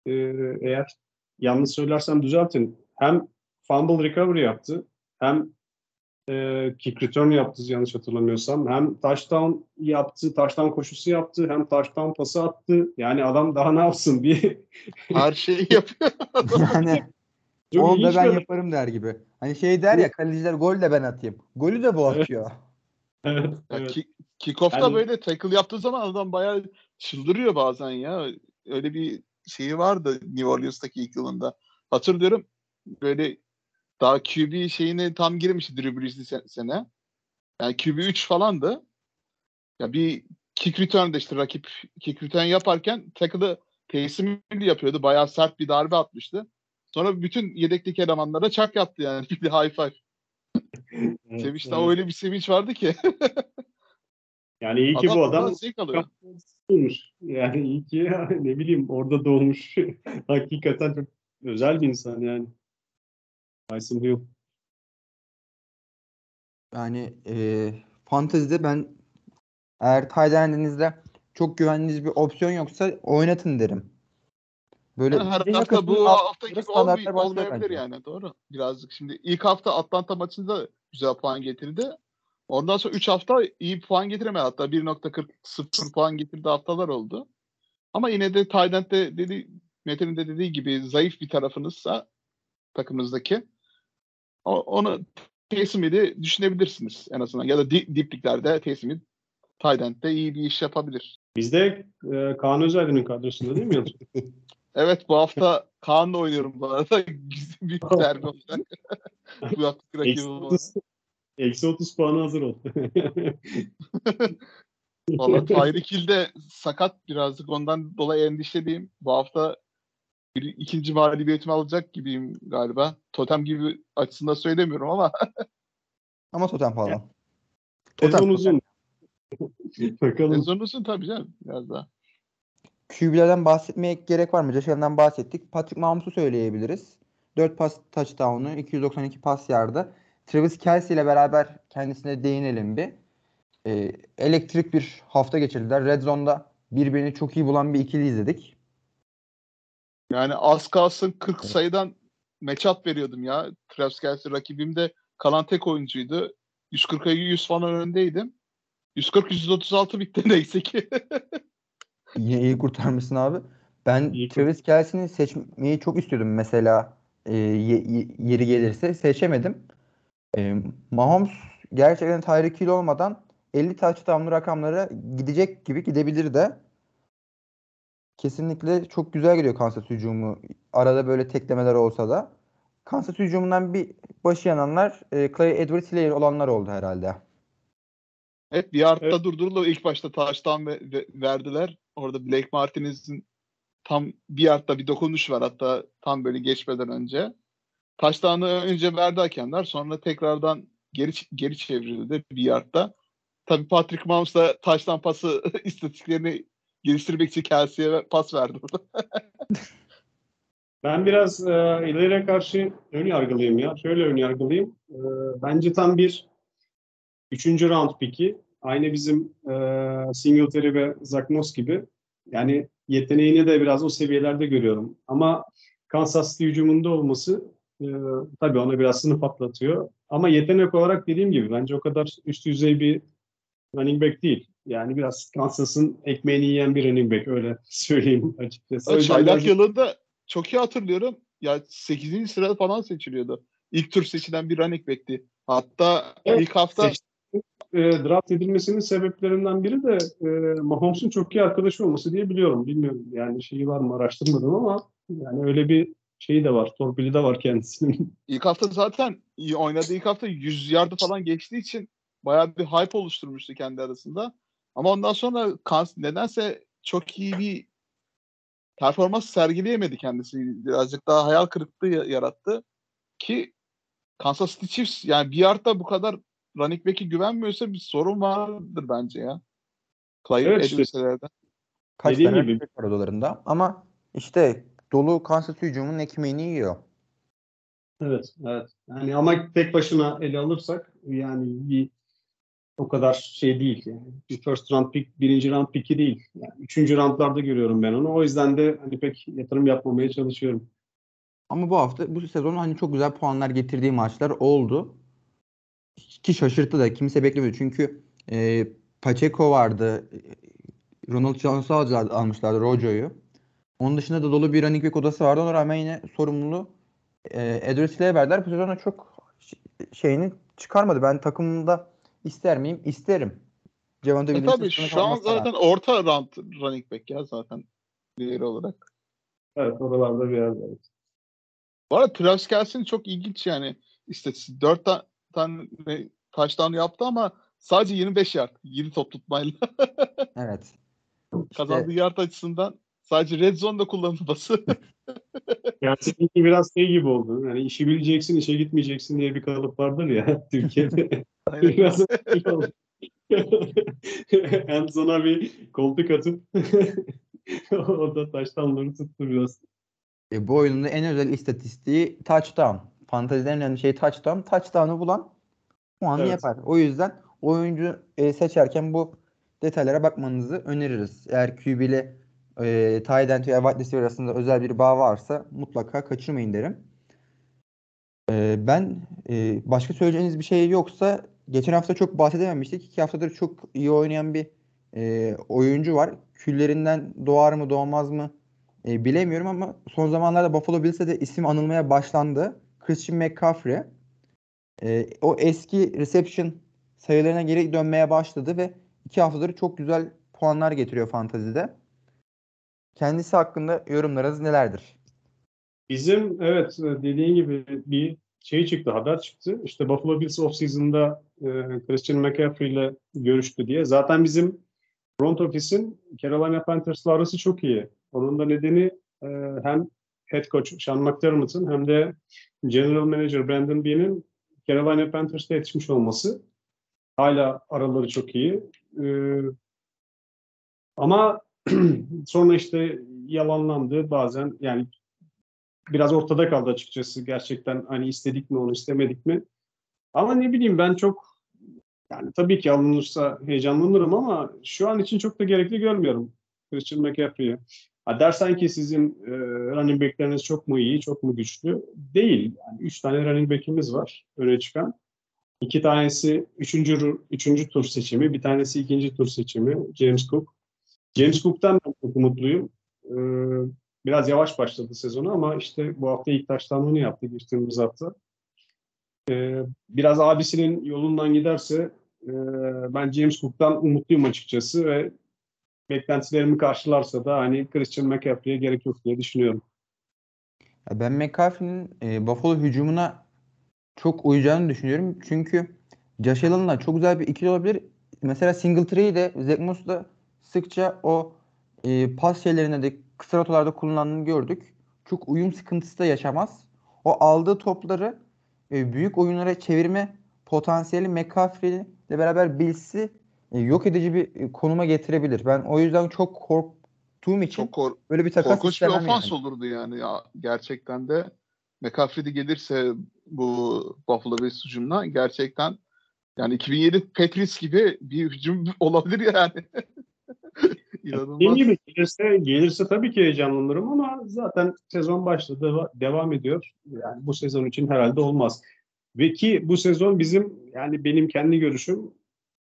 e, eğer yanlış söylersem düzeltin. Hem fumble recovery yaptı, hem e, kick return yaptı yanlış hatırlamıyorsam. Hem touchdown yaptı, touchdown koşusu yaptı, hem touchdown pası attı. Yani adam daha ne yapsın? Bir Her şeyi yapıyor. Yani çok onu da ben adam. yaparım der gibi. Hani şey der ya kaleciler gol de ben atayım. Golü de bu Evet. atıyor. Evet, Ya evet. ki- Kickoff'ta Yani- böyle tackle yaptığı zaman adam bayağı çıldırıyor bazen ya. Öyle bir şeyi vardı New Orleans'taki ilk yılında. Hatırlıyorum böyle daha QB şeyine tam girmişti Drew Brees'li sene. Yani QB 3 falandı. Ya bir kick return'da işte rakip kick return yaparken tackle'ı Hill yapıyordu. Bayağı sert bir darbe atmıştı. Sonra bütün yedekteki elemanlara çak yaptı yani. Bir de high five. Evet, Sevinçten evet. öyle bir sevinç vardı ki. Yani iyi ki bu adam zevk alıyor. olmuş. Yani iyi ki ne bileyim orada doğmuş. Hakikaten çok özel bir insan yani. Tyson Hill. Yani e, fantezide ben eğer tight end'inizde çok güvendiğiniz bir opsiyon yoksa oynatın derim. Böyle Yani her hafta bu hafta gibi olmay- olmayabilir bence. yani doğru. Birazcık şimdi ilk hafta Atlanta maçında güzel puan getirdi. Ondan sonra 3 hafta iyi puan getiremedi. Hatta 1.40 puan getirdiği haftalar oldu. Ama yine de Tayland'de dedi Mete'nin de dediği gibi zayıf bir tarafınızsa takımınızdaki onu Taysom Hill'i düşünebilirsiniz en azından. Ya da di, dipliklerde Taysom Hill Tayland'de iyi bir iş yapabilir. Bizde e, Kaan Özaydın'ın kadrosunda değil mi? Yalçın? Evet bu hafta Kaan'la oynuyorum bu arada. Güzel bir derbi olacak. bu hafta rakibim var. 30, eksi 30 puanı hazır ol. Valla Tyreek Hill de sakat birazcık ondan dolayı endişeliyim. Bu hafta bir ikinci mağlubiyetimi alacak gibiyim galiba. Totem gibi açısından söylemiyorum ama Ama totem falan. Totem, uzun. Bakalım. sezon uzun tabii canım biraz daha. QB'lerden bahsetmeye gerek var mı? Josh Allen'dan bahsettik. Patrick Mahomes'u söyleyebiliriz. 4 pas touchdown'u, 292 pas yardı. Travis Kelsey ile beraber kendisine değinelim bir. Ee, elektrik bir hafta geçirdiler. Red Zone'da birbirini çok iyi bulan bir ikili izledik. Yani az kalsın 40 sayıdan matchup veriyordum ya. Travis Kelsey rakibimde kalan tek oyuncuydu. 140'a 100 falan öndeydim. 140-136 bitti neyse ki. Yine iyi kurtarmışsın abi. Ben İyi Travis Kelce'ni seçmeyi çok istiyordum mesela e, ye- ye- yeri gelirse seçemedim. E, Mahomes gerçekten Tyreek Hill olmadan 50 touchdown'lu rakamlara gidecek gibi gidebilir de. Kesinlikle çok güzel gidiyor Kansas hücumu. Arada böyle teklemeler olsa da. Kansas hücumundan bir başı yananlar e, Clay Edwards-Helaire olanlar oldu herhalde. Evet bir artta Evet. durdurdu. İlk başta taştan ve, ve- verdiler. Orada Blake Martinez'in tam bir yardta bir dokunuş var hatta tam böyle geçmeden önce. Taştanı önce verdi hakemler. Sonra tekrardan geri geri çevrildi bir yardta. Tabii Patrick Mahomes da taştan pası istatistiklerini geliştirmek için Kelsey'e pas verdi. Ben biraz e, ileriye karşı ön yargılıyım ya. Şöyle ön yargılıyım. E, bence tam bir üçüncü round piki. Aynı bizim e, Singletary ve Zach Moss gibi. Yani yeteneğini de biraz o seviyelerde görüyorum. Ama Kansas City hücumunda olması e, tabii ona biraz sınıf atlatıyor. Ama yetenek olarak dediğim gibi bence o kadar üst düzey bir running back değil. Yani biraz Kansas'ın ekmeğini yiyen bir running back öyle söyleyeyim açıkçası. Yüzden Çaylak yılında çok iyi hatırlıyorum. Ya 8. sırada falan seçiliyordu. İlk tur seçilen bir running back'ti. Hatta Evet, ilk hafta e, draft edilmesinin sebeplerinden biri de e, Mahomes'un çok iyi arkadaşı olması diye biliyorum. Bilmiyorum yani şeyi var mı araştırmadım ama yani öyle bir şeyi de var. Torpili de var kendisinin. ilk hafta zaten oynadığı ilk hafta 100 yardı falan geçtiği için bayağı bir hype oluşturmuştu kendi arasında. Ama ondan sonra Kans nedense çok iyi bir performans sergileyemedi kendisi. Birazcık daha hayal kırıklığı ya- yarattı. Ki Kansas City Chiefs yani bir yardta bu kadar running back'e güvenmiyorsa bir sorun vardır bence ya. Clyde Evet, işte. Kaç Dediğim tane gibi. odalarında. Ama işte dolu Kansas hücumunun ekmeğini yiyor. evet, evet. Yani ama tek başına ele alırsak yani bir o kadar şey değil yani. Bir first round pick, birinci round pick'i değil. Yani üçüncü roundlarda görüyorum ben onu. O yüzden de hani pek yatırım yapmamaya çalışıyorum. Ama bu hafta bu sezon hani çok güzel puanlar getirdiği maçlar oldu. Ki şaşırttı da kimse beklemiyordu. Çünkü e, Pacheco vardı. e, Ronald Jones'u almışlardı Rojo'yu. Onun dışında da dolu bir running back odası vardı. Ona rağmen yine sorumluluğu e, Edwards'e verdiler. Bu sezonda çok ş- şeyini çıkarmadı. Ben takımımda ister miyim? İsterim. Javonte E Williams'ın tabii sınıf şu an zaten orta round running back ya zaten değeri olarak. Evet, oralarda bir yerde. evet. Bu arada Travis Kelce'nin çok ilginç yani istatistik. 4 ta- tane touchdown yaptı ama sadece 25 yard. 20 top tutmayla. Evet. Kazandığı yard açısından sadece red zone'da kullanılması. Yani seninki biraz şey gibi oldu. Yani işi bileceksin, işe gitmeyeceksin diye bir kalıp vardır ya Türkiye'de. Biraz oldu. en sona bir koltuk atıp o da taştanları tuttu biraz. E, bu oyunun en özel istatistiği touchdown. Fanteziden en önemli şey touchdown. Touchdown'u bulan puanı Evet. yapar. O yüzden oyuncu e, seçerken bu detaylara bakmanızı öneririz. Eğer QB ile e, tight end veya wide receiver arasında özel bir bağ varsa mutlaka kaçırmayın derim. E, ben e, başka söyleyeceğiniz bir şey yoksa geçen hafta çok bahsedememiştik. İki haftadır çok iyi oynayan bir e, oyuncu var. Küllerinden doğar mı doğmaz mı e, bilemiyorum ama son zamanlarda Buffalo Bills'e de isim anılmaya başlandı. Christian McCaffrey. E, o eski reception sayılarına geri dönmeye başladı ve iki haftadır çok güzel puanlar getiriyor fantazide. Kendisi hakkında yorumlarınız nelerdir? Bizim evet dediğin gibi bir şey çıktı, haber çıktı. İşte Buffalo Bills offseason'da e, Christian McCaffrey ile görüştü diye. Zaten bizim front office'in Carolina Panthers'la arası çok iyi. Onun da nedeni e, hem head coach Sean McDermott'ın hem de general manager Brandon Beane'in Carolina Panthers'ta yetişmiş olması. Hala araları çok iyi. E, ama sonra işte yalanlandı bazen yani biraz ortada kaldı açıkçası gerçekten hani istedik mi onu istemedik mi. Ama ne bileyim ben çok yani tabii ki alınırsa heyecanlanırım ama şu an için çok da gerekli görmüyorum Christian McCaffrey'i. Ha dersen ki sizin e, running back'leriniz çok mu iyi, çok mu güçlü? Değil. Yani üç tane running back'imiz var öne çıkan. İki tanesi üçüncü, üçüncü tur seçimi, bir tanesi ikinci tur seçimi James Cook. James Cook'tan ben çok umutluyum. Ee, biraz yavaş başladı sezonu ama işte bu hafta ilk taştanlığını yaptı geçtiğimiz hafta. Ee, biraz abisinin yolundan giderse e, ben James Cook'tan umutluyum açıkçası ve beklentilerimi karşılarsa da hani Christian McCaffrey'e gerek yok diye düşünüyorum. Ben McCaffrey'nin e, Buffalo hücumuna çok uyacağını düşünüyorum. Çünkü Josh Allen'la çok güzel bir ikili olabilir. Mesela Singletary'i de Zach Moss da sıkça o e, pas şeylerine de kısa rotalarda kullandığını gördük. Çok uyum sıkıntısı da yaşamaz. O aldığı topları e, büyük oyunlara çevirme potansiyeli McCaffrey ile beraber Bills'i e, yok edici bir e, konuma getirebilir. Ben o yüzden çok korktuğum için Çok kor- böyle bir takas korkunç bir ofans yani. olurdu yani. Ya, gerçekten de McCaffrey gelirse bu Buffalo Bills hücumuna gerçekten yani 2007 Patriots gibi bir hücum olabilir yani. İnanılmaz. Dediğim gibi gelirse, gelirse tabii ki heyecanlanırım ama zaten sezon başladı, deva- devam ediyor. Yani bu sezon için herhalde olmaz. Ve ki bu sezon bizim yani benim kendi görüşüm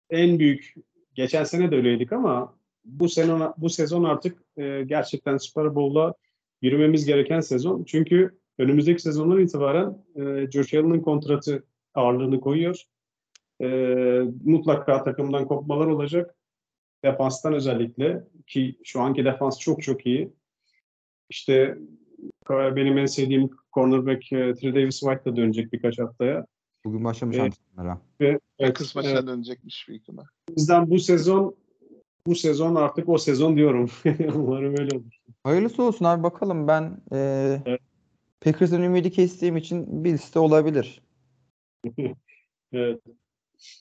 en büyük geçen sene de öyleydik ama bu sene bu sezon artık e, gerçekten Super Bowl'a yürümemiz gereken sezon. Çünkü önümüzdeki sezondan itibaren e, Josh Allen'ın kontratı ağırlığını koyuyor. E, mutlaka takımdan kopmalar olacak. Defanstan özellikle ki şu anki defans çok çok iyi. İşte e, benim en sevdiğim cornerback e, Trey Davis White da dönecek birkaç haftaya. Bugün başlamış Evet. antrenmanlara. Ve evet, Kız evet, maçına dönecekmiş büyük ihtimal. bizden bu sezon bu sezon artık o sezon diyorum. Umarım öyle olur. Hayırlısı olsun abi bakalım ben e, Evet. Packers'ın ümidi kestiğim için bir liste olabilir. Evet.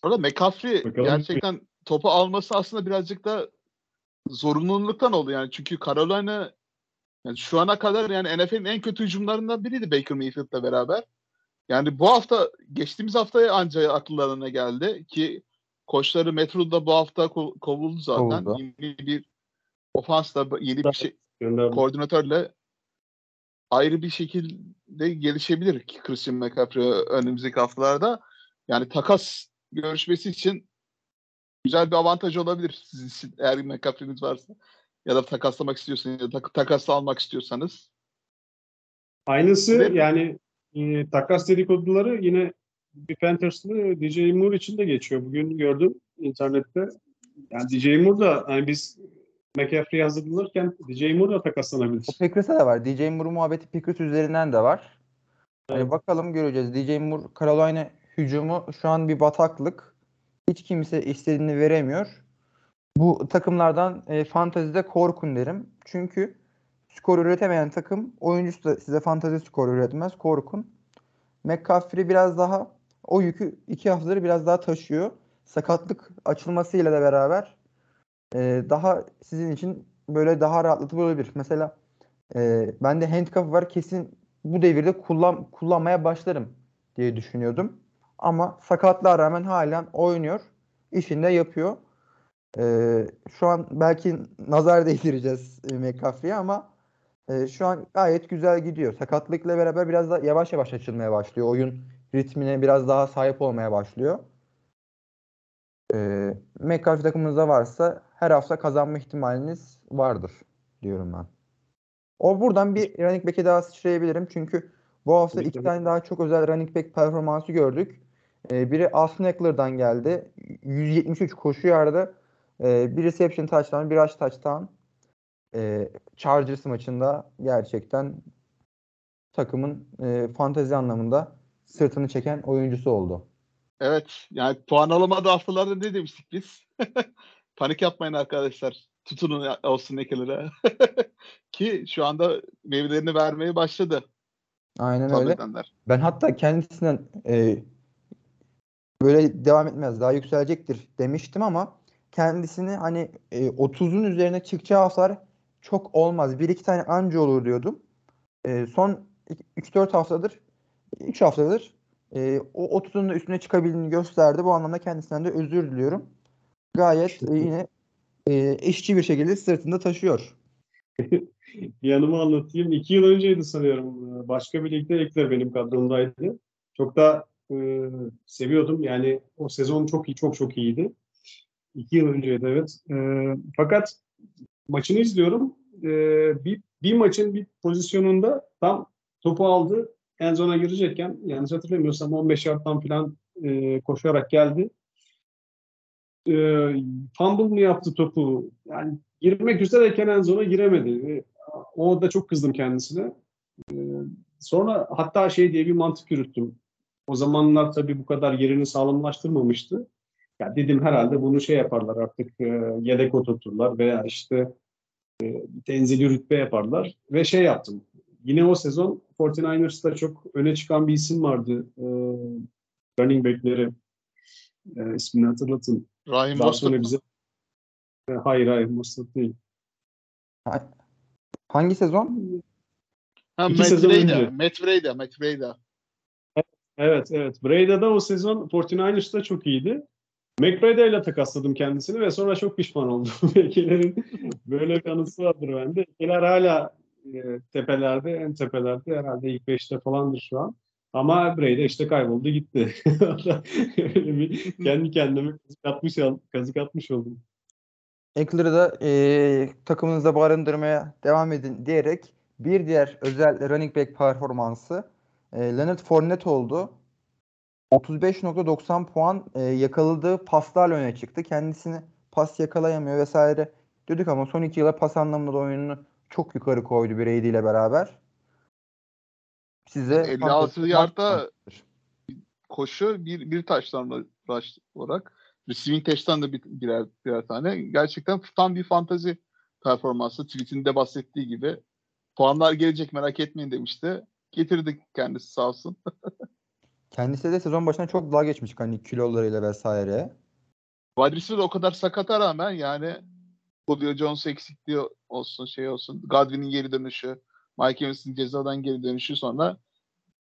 Orada McCaffrey Bakalım. gerçekten topu alması aslında birazcık da zorunluluktan oldu yani. Çünkü Carolina yani şu ana kadar yani NFL'in en kötü hücumlarından biriydi Baker Mayfield'la beraber. Yani bu hafta geçtiğimiz haftaya ancak akıllarına geldi ki koçları Metro da bu hafta ko- kovuldu zaten. Kovuldu. Yeni bir ofansla yeni bir şey Gönder. koordinatörle ayrı bir şekilde gelişebilir ki Christian McCaffrey önümüzdeki haftalarda. Yani takas görüşmesi için güzel bir avantaj olabilir sizin için eğer McCaffrey'niz varsa. Ya da takaslamak istiyorsanız ya da takasla almak istiyorsanız. Aynısı Ve- yani e, takas dedikoduları yine bir Panthers'lı DJ Moore için de geçiyor. Bugün gördüm internette. Yani DJ Moore da hani biz McCaffrey'i hazırlanırken DJ Moore da takaslanabilir. O Packers'a da var. DJ Moore muhabbeti Packers üzerinden de var. Hani bakalım göreceğiz. DJ Moore Carolina hücumu şu an bir bataklık. Hiç kimse istediğini veremiyor. Bu takımlardan e, fantezide korkun derim. Çünkü skor üretemeyen takım oyuncusu da size fantezi skor üretmez. Korkun. McCaffrey biraz daha o yükü iki haftadır biraz daha taşıyor. Sakatlık açılmasıyla da beraber e, daha sizin için böyle daha rahatlatıcı olabilir. Mesela e, bende handcuff var kesin bu devirde kullan kullanmaya başlarım diye düşünüyordum. Ama sakatlığa rağmen halen oynuyor. İşini de yapıyor. Ee, şu an belki nazar değdireceğiz e, McCaffrey'e ama e, şu an gayet güzel gidiyor. Sakatlıkla beraber biraz da yavaş yavaş açılmaya başlıyor. Oyun ritmine biraz daha sahip olmaya başlıyor. Ee, McCaffrey takımınızda varsa her hafta kazanma ihtimaliniz vardır diyorum ben. O buradan bir running back'e daha sıçrayabilirim. Çünkü bu hafta iki tane daha çok özel running back performansı gördük. Ee, biri Austin Eckler'dan geldi. 173 koşu yardı. Ee, bir reception touchdown, bir rush touchdown. Ee, Chargers maçında gerçekten takımın e, fantezi anlamında sırtını çeken oyuncusu oldu. Evet yani puan alamadığı haftalarda ne demiştik biz? Panik yapmayın arkadaşlar. Tutunun olsun Eckler'a. ki şu anda meyvelerini vermeye başladı. Aynen öyle. Sabredenler. Ben hatta kendisinden e, böyle devam etmez daha yükselecektir demiştim ama kendisini hani e, 30'un üzerine çıkacağı haftalar çok olmaz. Bir iki tane anca olur diyordum. E, son 3-4 haftadır 3 haftadır e, o 30'un da üstüne çıkabildiğini gösterdi. Bu anlamda kendisinden de özür diliyorum. Gayet e, yine e, işçi bir şekilde sırtında taşıyor. Yanımı anlatayım. İki yıl önceydi sanıyorum. Başka bir ligde Ekler benim kadromdaydı. Çok da e, seviyordum. Yani o sezon çok iyi, çok çok iyiydi. İki yıl önceydi evet. E, fakat maçını izliyorum. E, bir, bir maçın bir pozisyonunda tam topu aldı. En zona girecekken yanlış hatırlamıyorsam 15 yardtan falan e, koşarak geldi. E, fumble mı yaptı topu? Yani girmek üzereyken en zona giremedi. E, o da çok kızdım kendisine. E, sonra hatta şey diye bir mantık yürüttüm. O zamanlar tabii bu kadar yerini sağlamlaştırmamıştı. Ya dedim herhalde bunu şey yaparlar artık e, yedek oturturlar veya işte e, tenzili rütbe yaparlar ve şey yaptım. Yine o sezon 49ers'ta çok öne çıkan bir isim vardı. E, running back'leri e, ismini hatırlatın. Ryan Daha sonra bize E, hayır hayır Mustard değil. Ha- Hangi sezon? Ha, İki Matt sezon Breda. önce. Matt Breda. Matt Breda. Evet evet. Brada'da o sezon 49ers'ta çok iyiydi. McBride ile takasladım kendisini ve sonra çok pişman oldum. Ekeler'in böyle bir anısı vardır bende. Ekeler hala e, tepelerde, en tepelerde herhalde ilk beşte falandır şu an. Ama Brady işte kayboldu gitti. Bir kendi kendime kazık atmış, kazık atmış oldum. Eckler'ı da eee takımınızda barındırmaya devam edin diyerek bir diğer özel running back performansı eee Leonard Fournette oldu. 35.90 puan eee, yakaladığı paslarla öne çıktı. Kendisini pas yakalayamıyor vesaire dedik ama son iki yıla pas anlamında da oyununu çok yukarı koydu Brady ile beraber. Size 56 fantasy yardta maç- koşu bir, bir taştan olarak. Receiving taştan da bir, birer, birer tane. Gerçekten tam bir fantazi performansı. Tweetinde bahsettiği gibi. Puanlar gelecek merak etmeyin demişti. Getirdik kendisi sağ olsun. Kendisi de sezon başına çok dalga geçmiş hani kilolarıyla vesaire. Wide receiver o kadar sakata rağmen yani Julio Jones eksikliği olsun şey olsun. Godwin'in geri dönüşü. Mike Evans'ın cezadan geri dönüşü sonra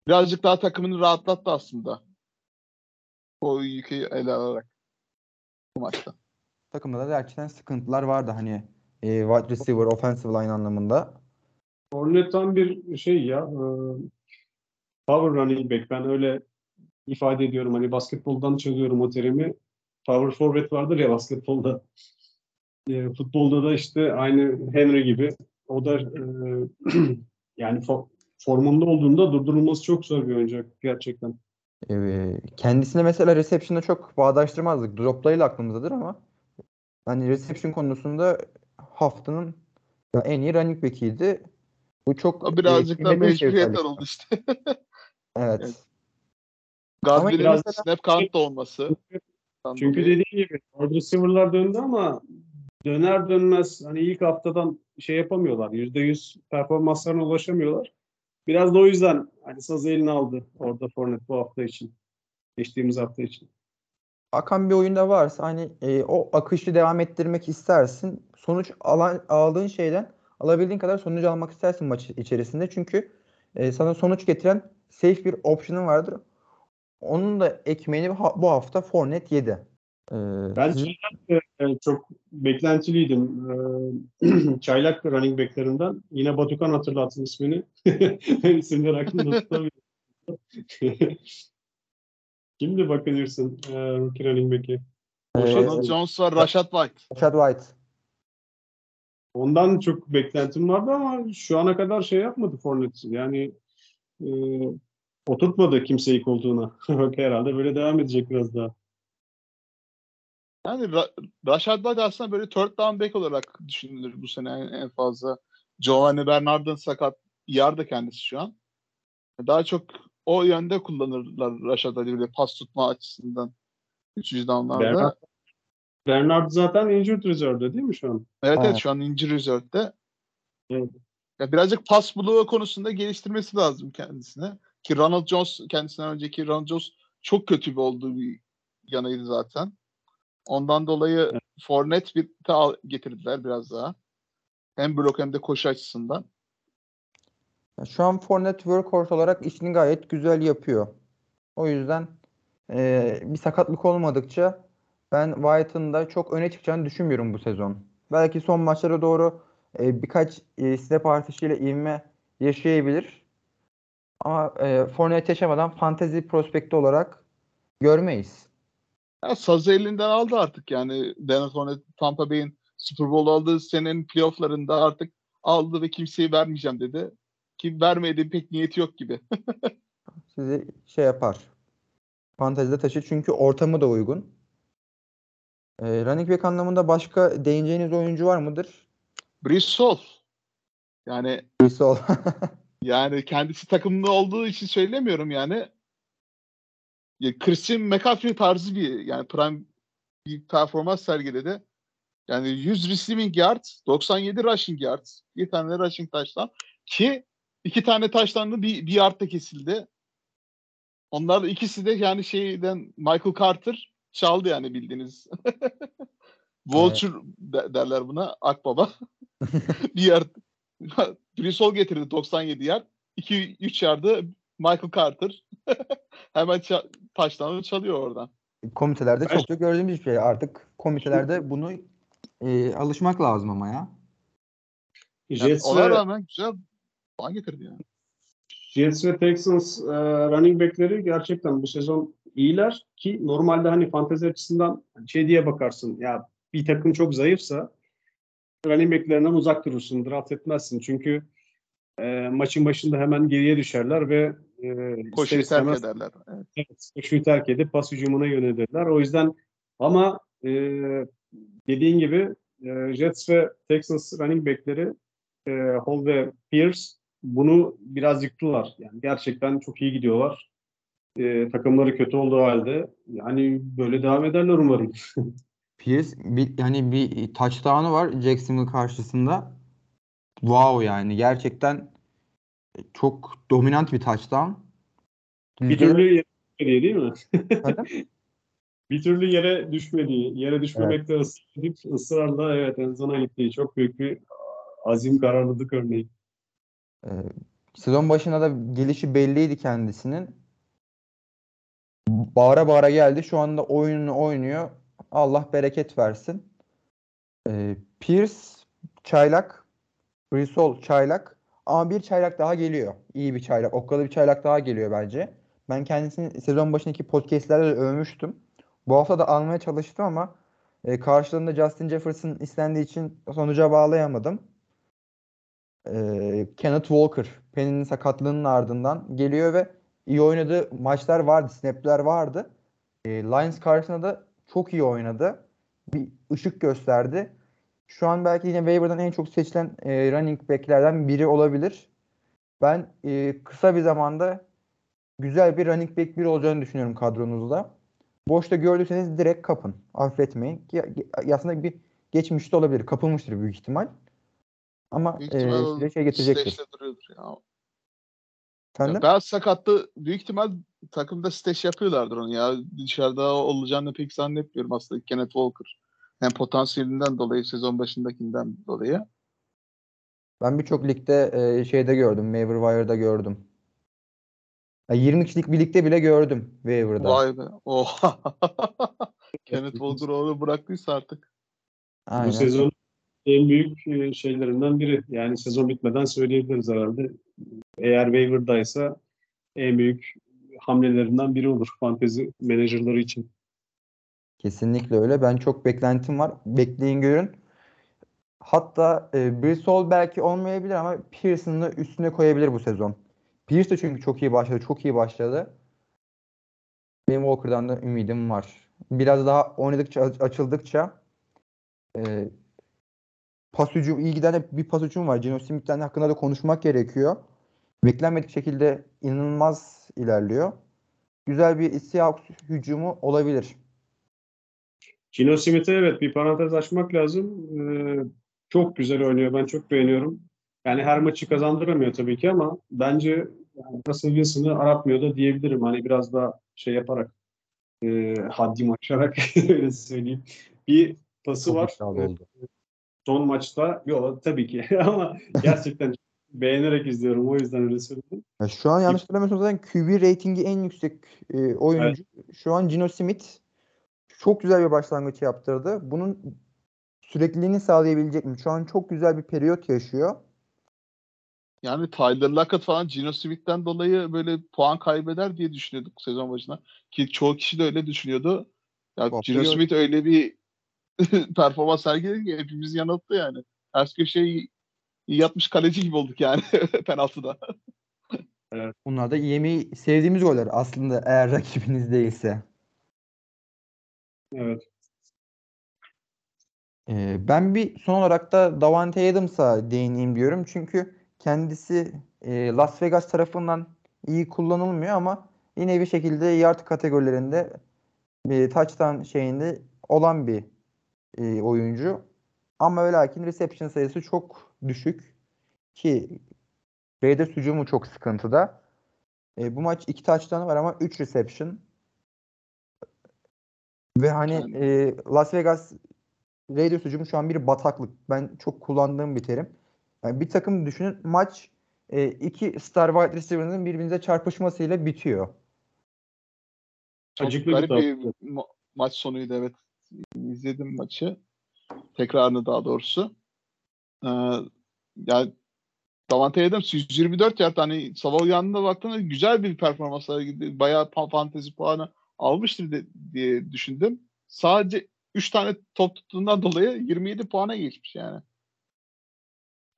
birazcık daha takımını rahatlattı aslında. O yükü ele alarak bu maçta. Takımda da gerçekten sıkıntılar vardı hani e, wide receiver, offensive line anlamında. Fournette tam bir şey ya e, power running back. Ben öyle ifade ediyorum. Hani basketboldan çalıyorum o terimi. Power forward vardır ya basketbolda. E, futbolda da işte aynı Henry gibi. O da e, yani fo- formunda olduğunda durdurulması çok zor bir oyuncak gerçekten. E, kendisine mesela reception'da çok bağdaştırmazdık. Droplarıyla aklımızdadır ama hani reception konusunda haftanın en iyi running back'iydi. Bu çok O birazcık e, da şey özellikle. oldu işte. Evet. Evet. Biraz- snap count da olması. Çünkü dediğim gibi wide receiver'lar döndü ama döner dönmez hani ilk haftadan şey yapamıyorlar. %100 performanslarına ulaşamıyorlar. Biraz da o yüzden hani sazı eline aldı orada Fournette bu hafta için. Geçtiğimiz hafta için. Akan bir oyunda varsa hani e, o akışı devam ettirmek istersin. Sonuç alan, aldığın şeyden alabildiğin kadar sonuç almak istersin maç içerisinde. Çünkü e, sana sonuç getiren safe bir option'ın vardır. Onun da ekmeğini bu hafta Fournette yedi. E, Ben sizin- Çaylak e, çok beklentiliydim. E, Çaylak running back'lerinden. Yine Batukan hatırlattın ismini. ben isimleri aklımda tutamıyorum. Kimdi bakınırsın e, rookie running back'i? e, Ronald Jones var, Rashad White. Rashad White. Ondan çok beklentim vardı ama şu ana kadar şey yapmadı Fournette. Yani e, oturtmadı kimseyi koltuğuna. Herhalde böyle devam edecek biraz daha. Yani Ra- Rashad White aslında böyle third down back olarak düşünülür bu sene en, en fazla. Giovanni Bernard'ın sakat yar da kendisi şu an. Daha çok o yönde kullanırlar Rashad White'i böyle pas tutma açısından. Üçüncü downlarda. Bernard, Bernard zaten injured reserve'da değil mi şu an? Evet evet Aynen. şu an injury reserve'de. Evet. Ya birazcık pas bloğu konusunda geliştirmesi lazım kendisine. Ki Ronald Jones kendisinden önceki Ronald Jones çok kötü bir olduğu bir yanıydı zaten. Ondan dolayı Fournette bir de al- getirdiler biraz daha. Hem blok hem de koşu açısından. Ya Şu an Fournette workhorse olarak işini gayet güzel yapıyor. O yüzden e, bir sakatlık olmadıkça ben White'ın da çok öne çıkacağını düşünmüyorum bu sezon. Belki son maçlara doğru e, birkaç e, snap artışıyla ivme yaşayabilir. Ama e, Fournette yaşamadan fantezi prospekti olarak görmeyiz. Ya sazı elinden aldı artık yani. Dennis Fournette Tampa Bay'in Super Bowl aldığı senenin playofflarında artık aldı ve kimseye vermeyeceğim dedi. Ki vermedi pek niyeti yok gibi. Sizi şey yapar. Fantezide taşır çünkü ortamı da uygun. E, running back anlamında başka değineceğiniz oyuncu var mıdır? Hall. Yani Birisi ol. yani kendisi takımlı olduğu için söylemiyorum yani. Ya Christian McCaffrey tarzı bir yani prime bir performans sergiledi. Yani 100 receiving yard, 97 rushing yard, bir tane rushing taştan ki iki tane taştanlı bir, bir yardta kesildi. Onlar ikisi de yani şeyden Michael Carter çaldı yani bildiğiniz. Vulture de- derler buna Akbaba. bir yard. Brisol getirdi 97 yard. 2-3 yardı Michael Carter. Hemen ça- taştanı çalıyor oradan. Komitelerde Ben- çokça gördüğümüz bir şey. Artık komitelerde bunu e, alışmak lazım ama ya. Yani Jets ona rağmen güzel puan getirdi yani. Jets ve Texans e, running back'leri gerçekten bu sezon iyiler ki normalde hani fantezi açısından şey diye bakarsın ya bir takım çok zayıfsa running back'lerinden uzak durursun, draft etmezsin. Çünkü e, maçın başında hemen geriye düşerler ve e, Koşuyu terk istemez- ederler. Evet. Evet, koşuyu terk edip pas hücumuna yönelirler. O yüzden ama e, dediğin gibi e, Jets ve Texans running back'leri e, Hall ve Pierce bunu biraz yıktılar. Yani gerçekten çok iyi gidiyorlar. E, takımları kötü olduğu halde yani böyle devam ederler umarım. Pierce bir, yani bir touchdown'u var Jacksonville karşısında. Wow yani gerçekten çok dominant bir touchdown. Bir türlü yere düşmediği değil mi? Bir türlü yere düşmediği, yere düşmemekte edip ısrarla evet en sona gittiği çok büyük bir azim kararlılık örneği. Ee, sezon başında da gelişi belliydi kendisinin. Bağıra bağıra geldi. Şu anda oyununu oynuyor. Allah bereket versin. Ee, Pierce çaylak. Brisol çaylak. Ama bir çaylak daha geliyor. İyi bir çaylak. Okkalı bir çaylak daha geliyor bence. Ben kendisini sezon başındaki podcastlerde de övmüştüm. Bu hafta da almaya çalıştım ama e, karşılığında Justin Jefferson istendiği için sonuca bağlayamadım. Ee, Kenneth Walker Penny'nin sakatlığının ardından geliyor ve iyi oynadığı maçlar vardı, snapler vardı. Ee, Lions karşısında da çok iyi oynadı. Bir ışık gösterdi. Şu an belki yine waiver'dan en çok seçilen e, running back'lerden biri olabilir. Ben e, kısa bir zamanda güzel bir running back bir olacağını düşünüyorum kadronuzda. Boşta gördüyseniz direkt kapın. Affetmeyin. Ya- aslında bir geçmişte olabilir. Kapılmıştır büyük ihtimal. Ama Büyük e, size şey getirecektir. ya. Efendim? Ben sakatlı büyük ihtimal takımda stage yapıyorlardır onu ya. Dışarıda olacağını pek zannetmiyorum aslında Kenneth Walker. Hem potansiyelinden dolayı sezon başındakinden dolayı. Ben birçok ligde e, şeyde gördüm. Waiver gördüm. Ya 20 kişilik bir ligde bile gördüm waiver'da. Vay be. Oha. Kenneth Walker onu bıraktıysa artık. Aynen. Bu sezon en büyük e, şeylerinden biri. Yani sezon bitmeden söyleyebiliriz herhalde. Eğer waiver'daysa en büyük hamlelerinden biri olur fantezi menajerleri için. Kesinlikle öyle. Ben çok beklentim var. Bekleyin görün. Hatta e, Bristol belki olmayabilir ama Pearson'ı üstüne koyabilir bu sezon. Pierce de çünkü çok iyi başladı. Çok iyi başladı. Benim Walker'dan da ümidim var. Biraz daha oynadıkça aç- açıldıkça e, pas hücum iyi giden de bir pas hücum var. Geno Smith'ten hakkında da konuşmak gerekiyor. Beklenmedik şekilde inanılmaz ilerliyor. Güzel bir Seahawks hücumu olabilir. Gino Smith'e evet bir parantez açmak lazım. Ee, çok güzel oynuyor. Ben çok beğeniyorum. Yani her maçı kazandıramıyor tabii ki ama bence yani Wilson'ı aratmıyor da diyebilirim. Hani biraz daha şey yaparak e, haddimi aşarak öyle söyleyeyim. Bir pası Çok var. oldu. Son maçta. Yok tabii ki ama gerçekten beğenerek izliyorum. O yüzden öyle söyledim. Ya şu an yanlış hatırlamıyorsam zaten QB ratingi en yüksek e, oyuncu. Şu an Gino Smith çok güzel bir başlangıç yaptırdı. Bunun sürekliliğini sağlayabilecek mi? Şu an çok güzel bir periyot yaşıyor. Yani Tyler Lockett falan Gino Smith'ten dolayı böyle puan kaybeder diye düşünüyorduk sezon başına. Ki çoğu kişi de öyle düşünüyordu. Ya Bu Gino Smith öyle bir performans sergiledi ki hepimiz yanılttı yani. Her köşeyi yatmış kaleci gibi olduk yani penaltıda. Bunlar da yemeği sevdiğimiz goller aslında eğer rakibiniz değilse. Evet. Ee, ben bir son olarak da Davante Adams'a değineyim diyorum. Çünkü kendisi e, Las Vegas tarafından iyi kullanılmıyor ama yine bir şekilde yard kategorilerinde bir touchdown şeyinde olan bir e, oyuncu. Ama ve lakin reception sayısı çok düşük ki Raiders hücumu çok sıkıntıda. E, bu maç iki touchdown var ama 3 reception. Ve hani e, Las Vegas Raiders hücumu şu an bir bataklık. Ben çok kullandığım bir terim. Yani bir takım düşünün maç e, iki star wide receiver'ın birbirinize çarpışmasıyla bitiyor. Çok Acıklı bir garip bir ma- maç sonuydu evet. İzledim maçı. Tekrarını daha doğrusu. Ee, yani Davante Adams 124 yard hani sabah uyandığında baktığında güzel bir performanslara gitti. Bayağı fantezi puanı almıştır de- diye düşündüm. Sadece 3 tane top tuttuğundan dolayı 27 puana geçmiş yani.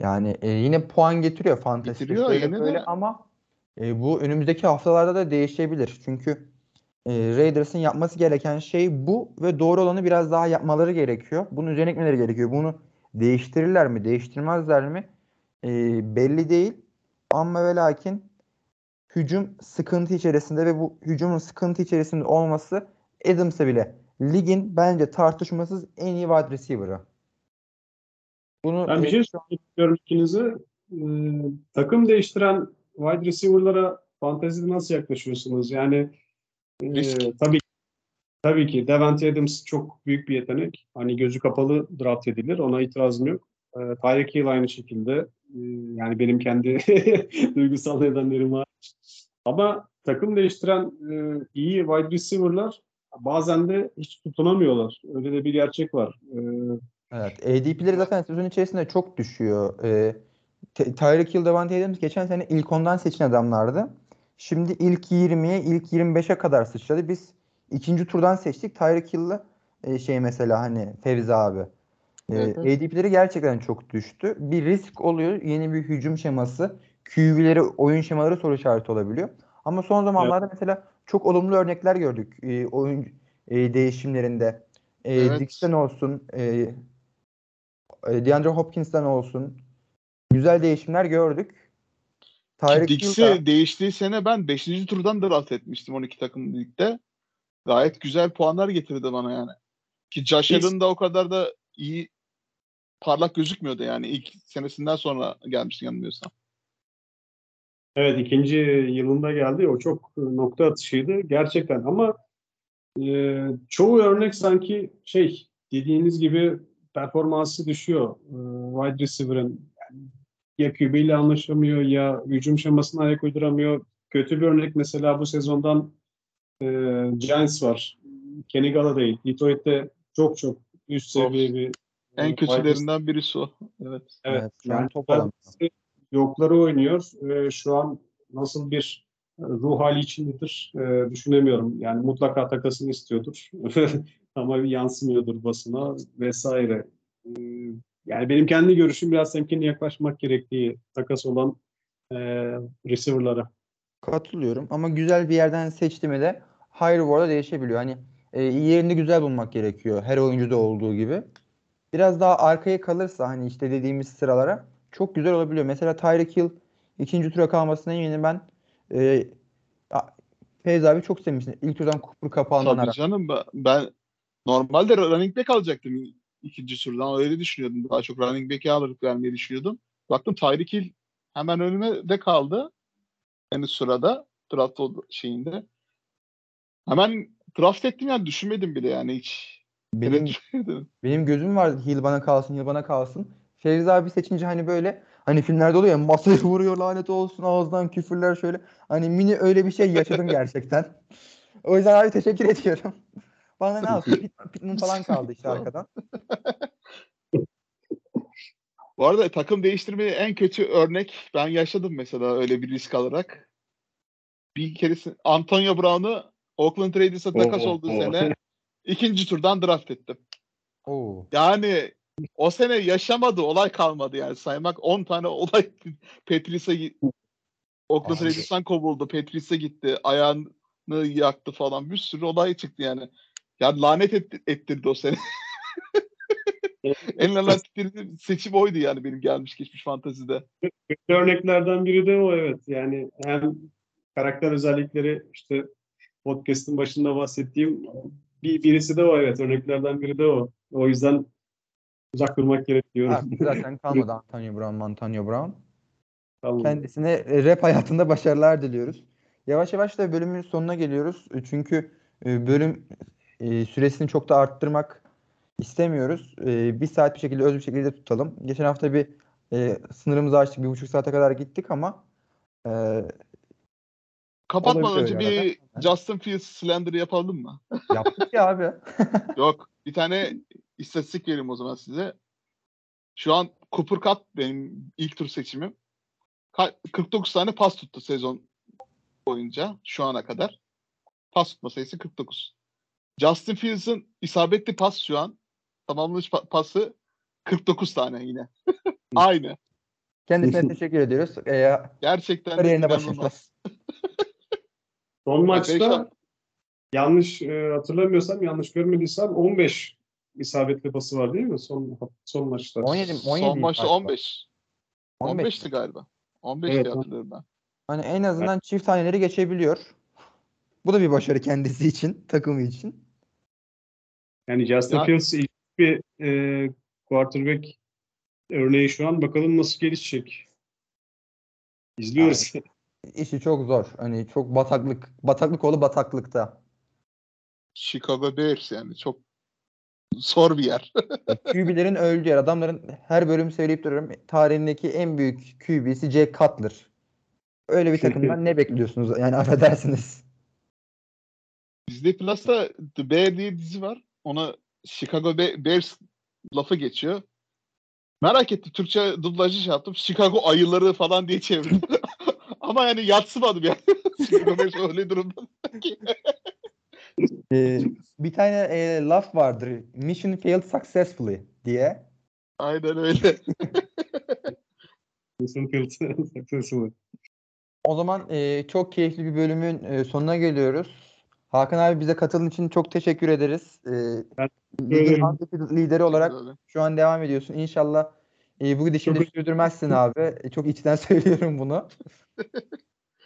Yani e, yine puan getiriyor fantezide Getiriyor, şöyle yine de- böyle ama e, bu önümüzdeki haftalarda da değişebilir. Çünkü e, Raiders'ın yapması gereken şey bu ve doğru olanı biraz daha yapmaları gerekiyor. Bunun üzerine gitmeleri gerekiyor. Bunu değiştirirler mi, değiştirmezler mi? E, belli değil. Ama ve lakin hücum sıkıntı içerisinde ve bu hücumun sıkıntı içerisinde olması Adams'a bile ligin bence tartışmasız en iyi wide receiver'ı. Bunu Ben bir e, şey sormak istiyorum ikinize. Ee, takım değiştiren wide receiver'lara fantezide nasıl yaklaşıyorsunuz? Yani e, Risk. tabii tabii ki Davante Adams çok büyük bir yetenek. Hani gözü kapalı draft edilir. Ona itirazım yok. Ee, Tyreek Hill aynı şekilde. Ee, yani benim kendi duygusal nedenlerim var. Ama takım değiştiren e, iyi wide receiver'lar bazen de hiç tutunamıyorlar. Öyle de bir gerçek var. Ee, Evet, ADP'leri zaten sezon içerisinde çok düşüyor. Ee, Ty- Tyreek Hill, Davante Adams geçen sene ilk ondan seçilen adamlardı. Şimdi ilk 20'ye, ilk 25'e kadar sıçradı. Biz ikinci turdan seçtik. Tyreek Hill'la e, şey mesela hani Fevzi abi. Ee, Evet, ADP'leri gerçekten çok düştü. Bir risk oluyor. Yeni bir hücum şeması, QB'leri, oyun şemaları soru işareti olabiliyor. Ama son zamanlarda mesela çok olumlu örnekler gördük e, oyun e, değişimlerinde. E, Evet. Dixon olsun, e, e, DeAndre Hopkins'ten olsun. Güzel değişimler gördük. Tyreek Dix'i da- değiştiği sene ben 5. turdan draft etmiştim 12 takım ligde. Gayet güzel puanlar getirdi bana yani. Ki Josh Biz- Allen da o kadar da iyi parlak gözükmüyordu yani ilk senesinden sonra gelmişti yanılmıyorsam. Evet ikinci yılında geldi. O çok nokta atışıydı gerçekten ama e, çoğu örnek sanki şey dediğiniz gibi performansı düşüyor. E, wide receiver'ın yani ya QB ile anlaşamıyor ya hücum şemasına ayak uyduramıyor. Kötü bir örnek mesela bu sezondan e, Giants var. Kenny Galladay. Detroit'te çok çok üst seviye bir En e, kötülerinden birisi o. Evet. Evet, Evet, yani top yokları oynuyor. Ee, şu an nasıl bir e, ruh hali içindedir e, düşünemiyorum. Yani mutlaka takasını istiyordur. Ama yansımıyordur basına vesaire. Ee, yani benim kendi görüşüm biraz temkinli yaklaşmak gerektiği takas olan e, receiver'lara. Katılıyorum ama güzel bir yerden seçtiğime de high reward'a değişebiliyor. Hani e, yerini güzel bulmak gerekiyor her oyuncuda olduğu gibi. Biraz daha arkaya kalırsa hani işte dediğimiz sıralara çok güzel olabiliyor. Mesela Tyreek Hill ikinci tura kalmasına eminim ben e, Feyz abi çok sevmiştim. İlk turdan Cooper kapağından Tabii canım ben, ben normalde running back alacaktım ikinci turdan öyle düşünüyordum. Daha çok running back'i alırıp vermeyi düşünüyordum. Baktım Tyreek Hill hemen önüme de kaldı. En üst sırada draft şeyinde. Hemen draft ettim yani düşünmedim bile yani hiç. Benim. Benim gözüm vardı Hill bana kalsın, Hill bana kalsın. Fevzi abi seçince hani böyle hani filmlerde oluyor ya masaya vuruyor lanet olsun ağızdan küfürler şöyle. Hani mini öyle bir şey yaşadım gerçekten. O yüzden abi teşekkür ediyorum. Bana ne yapsın? Pit, Pittman falan kaldı işte arkadan. Bu arada takım değiştirmeyi en kötü örnek ben yaşadım mesela öyle bir risk alarak. Bir keresi Antonio Brown'u Oakland Raiders'a takas olduğu sene ikinci turdan draft ettim. Oo. Yani o sene yaşamadı, olay kalmadı yani. Saymak 10 tane olay Petris'e Oakland. Raiders'tan kovuldu. Petris'e gitti. Ayağını yaktı falan. Bir sürü olay çıktı yani. Ya lanet etti- ettirdi o sene. en lanet ettirdiğim seçim oydu yani benim gelmiş geçmiş fantazide. Kötü örneklerden biri de o evet. Yani hem karakter özellikleri işte podcast'ın başında bahsettiğim bir birisi de o evet. Örneklerden biri de o. O yüzden uzak durmak gerekiyor. Artık zaten kalmadı Antonio Brown, Antonio Brown. Tamam. Kendisine rap hayatında başarılar diliyoruz. Yavaş yavaş da bölümün sonuna geliyoruz. Çünkü e, bölüm e, süresini çok da arttırmak istemiyoruz. E, Bir saat bir şekilde öz bir şekilde tutalım. Geçen hafta bir e, sınırımızı açtık. Bir buçuk saate kadar gittik ama e, Kapatmadan önce bir Justin Fields slander yapalım mı? yaptık ya abi. Yok. Bir tane istatistik vereyim o zaman size. Şu an Cooper Cup benim ilk tur seçimim. Ka- 49 tane pas tuttu sezon boyunca şu ana kadar. Pas tutma sayısı 49. Justin Fields'ın isabetli pas şu an tamamlanmış pa- pası 49 tane yine. Aynı. Kendisine teşekkür ediyoruz. E, Gerçekten kariyerine başarılar. Son maçta yanlış e, hatırlamıyorsam, yanlış görmediysem 15 isabetli pası var değil mi? Son son maçta. 17 17 Son maçta galiba. 15. 15. 15'ti galiba. 15 Evet, hatırlıyorum ben. Hani en azından çift taneleri geçebiliyor. Bu da bir başarı kendisi için, takımı için. Yani Justin Ya- Fields ilk bir e, quarterback örneği şu an. Bakalım nasıl gelişecek. İzliyoruz. İşi çok zor. Hani çok bataklık, bataklık oğlu bataklıkta. Chicago Bears yani çok zor bir yer. QB'lerin öldüğü yer. Adamların her bölüm söyleyip duruyorum. Tarihindeki en büyük QB'si Jay Cutler. Öyle bir takımdan ne bekliyorsunuz? Yani affedersiniz. Disney Plus'ta The Bear diye dizi var. Ona Chicago Be- Bears lafı geçiyor. Merak ettim. Türkçe dublajı şey yaptım. Chicago ayıları falan diye çevirdim. Ama yani yatsımadım yani. Chicago Bears öyle durumda. Ee, bir tane e, laf vardır. Mission failed successfully diye. Aynen öyle. Justin Fields successful. O zaman e, çok keyifli bir bölümün e, sonuna geliyoruz. Hakan abi bize katıldığın için çok teşekkür ederiz. E, Ben ligin lideri olarak Öyle. şu an devam ediyorsun. İnşallah e, bu gidişini Çok- sürdürmezsin abi. E, çok içten söylüyorum bunu.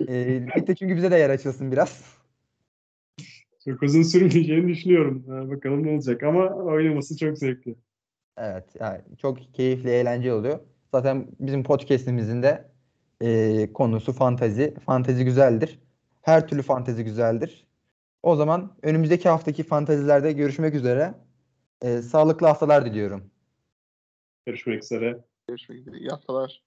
e, ligde çünkü bize de yer açılsın biraz. Çok uzun sürmeyeceğini düşünüyorum. Ha, bakalım ne olacak ama oynaması çok zevkli. Evet, yani çok keyifli, eğlenceli oluyor. Zaten bizim podcast'imizin de e, konusu fantazi. Fantazi güzeldir. Her türlü fantazi güzeldir. O zaman önümüzdeki haftaki fantazilerde görüşmek üzere. E, sağlıklı haftalar diliyorum. Görüşmek üzere. Görüşmek üzere. İyi haftalar.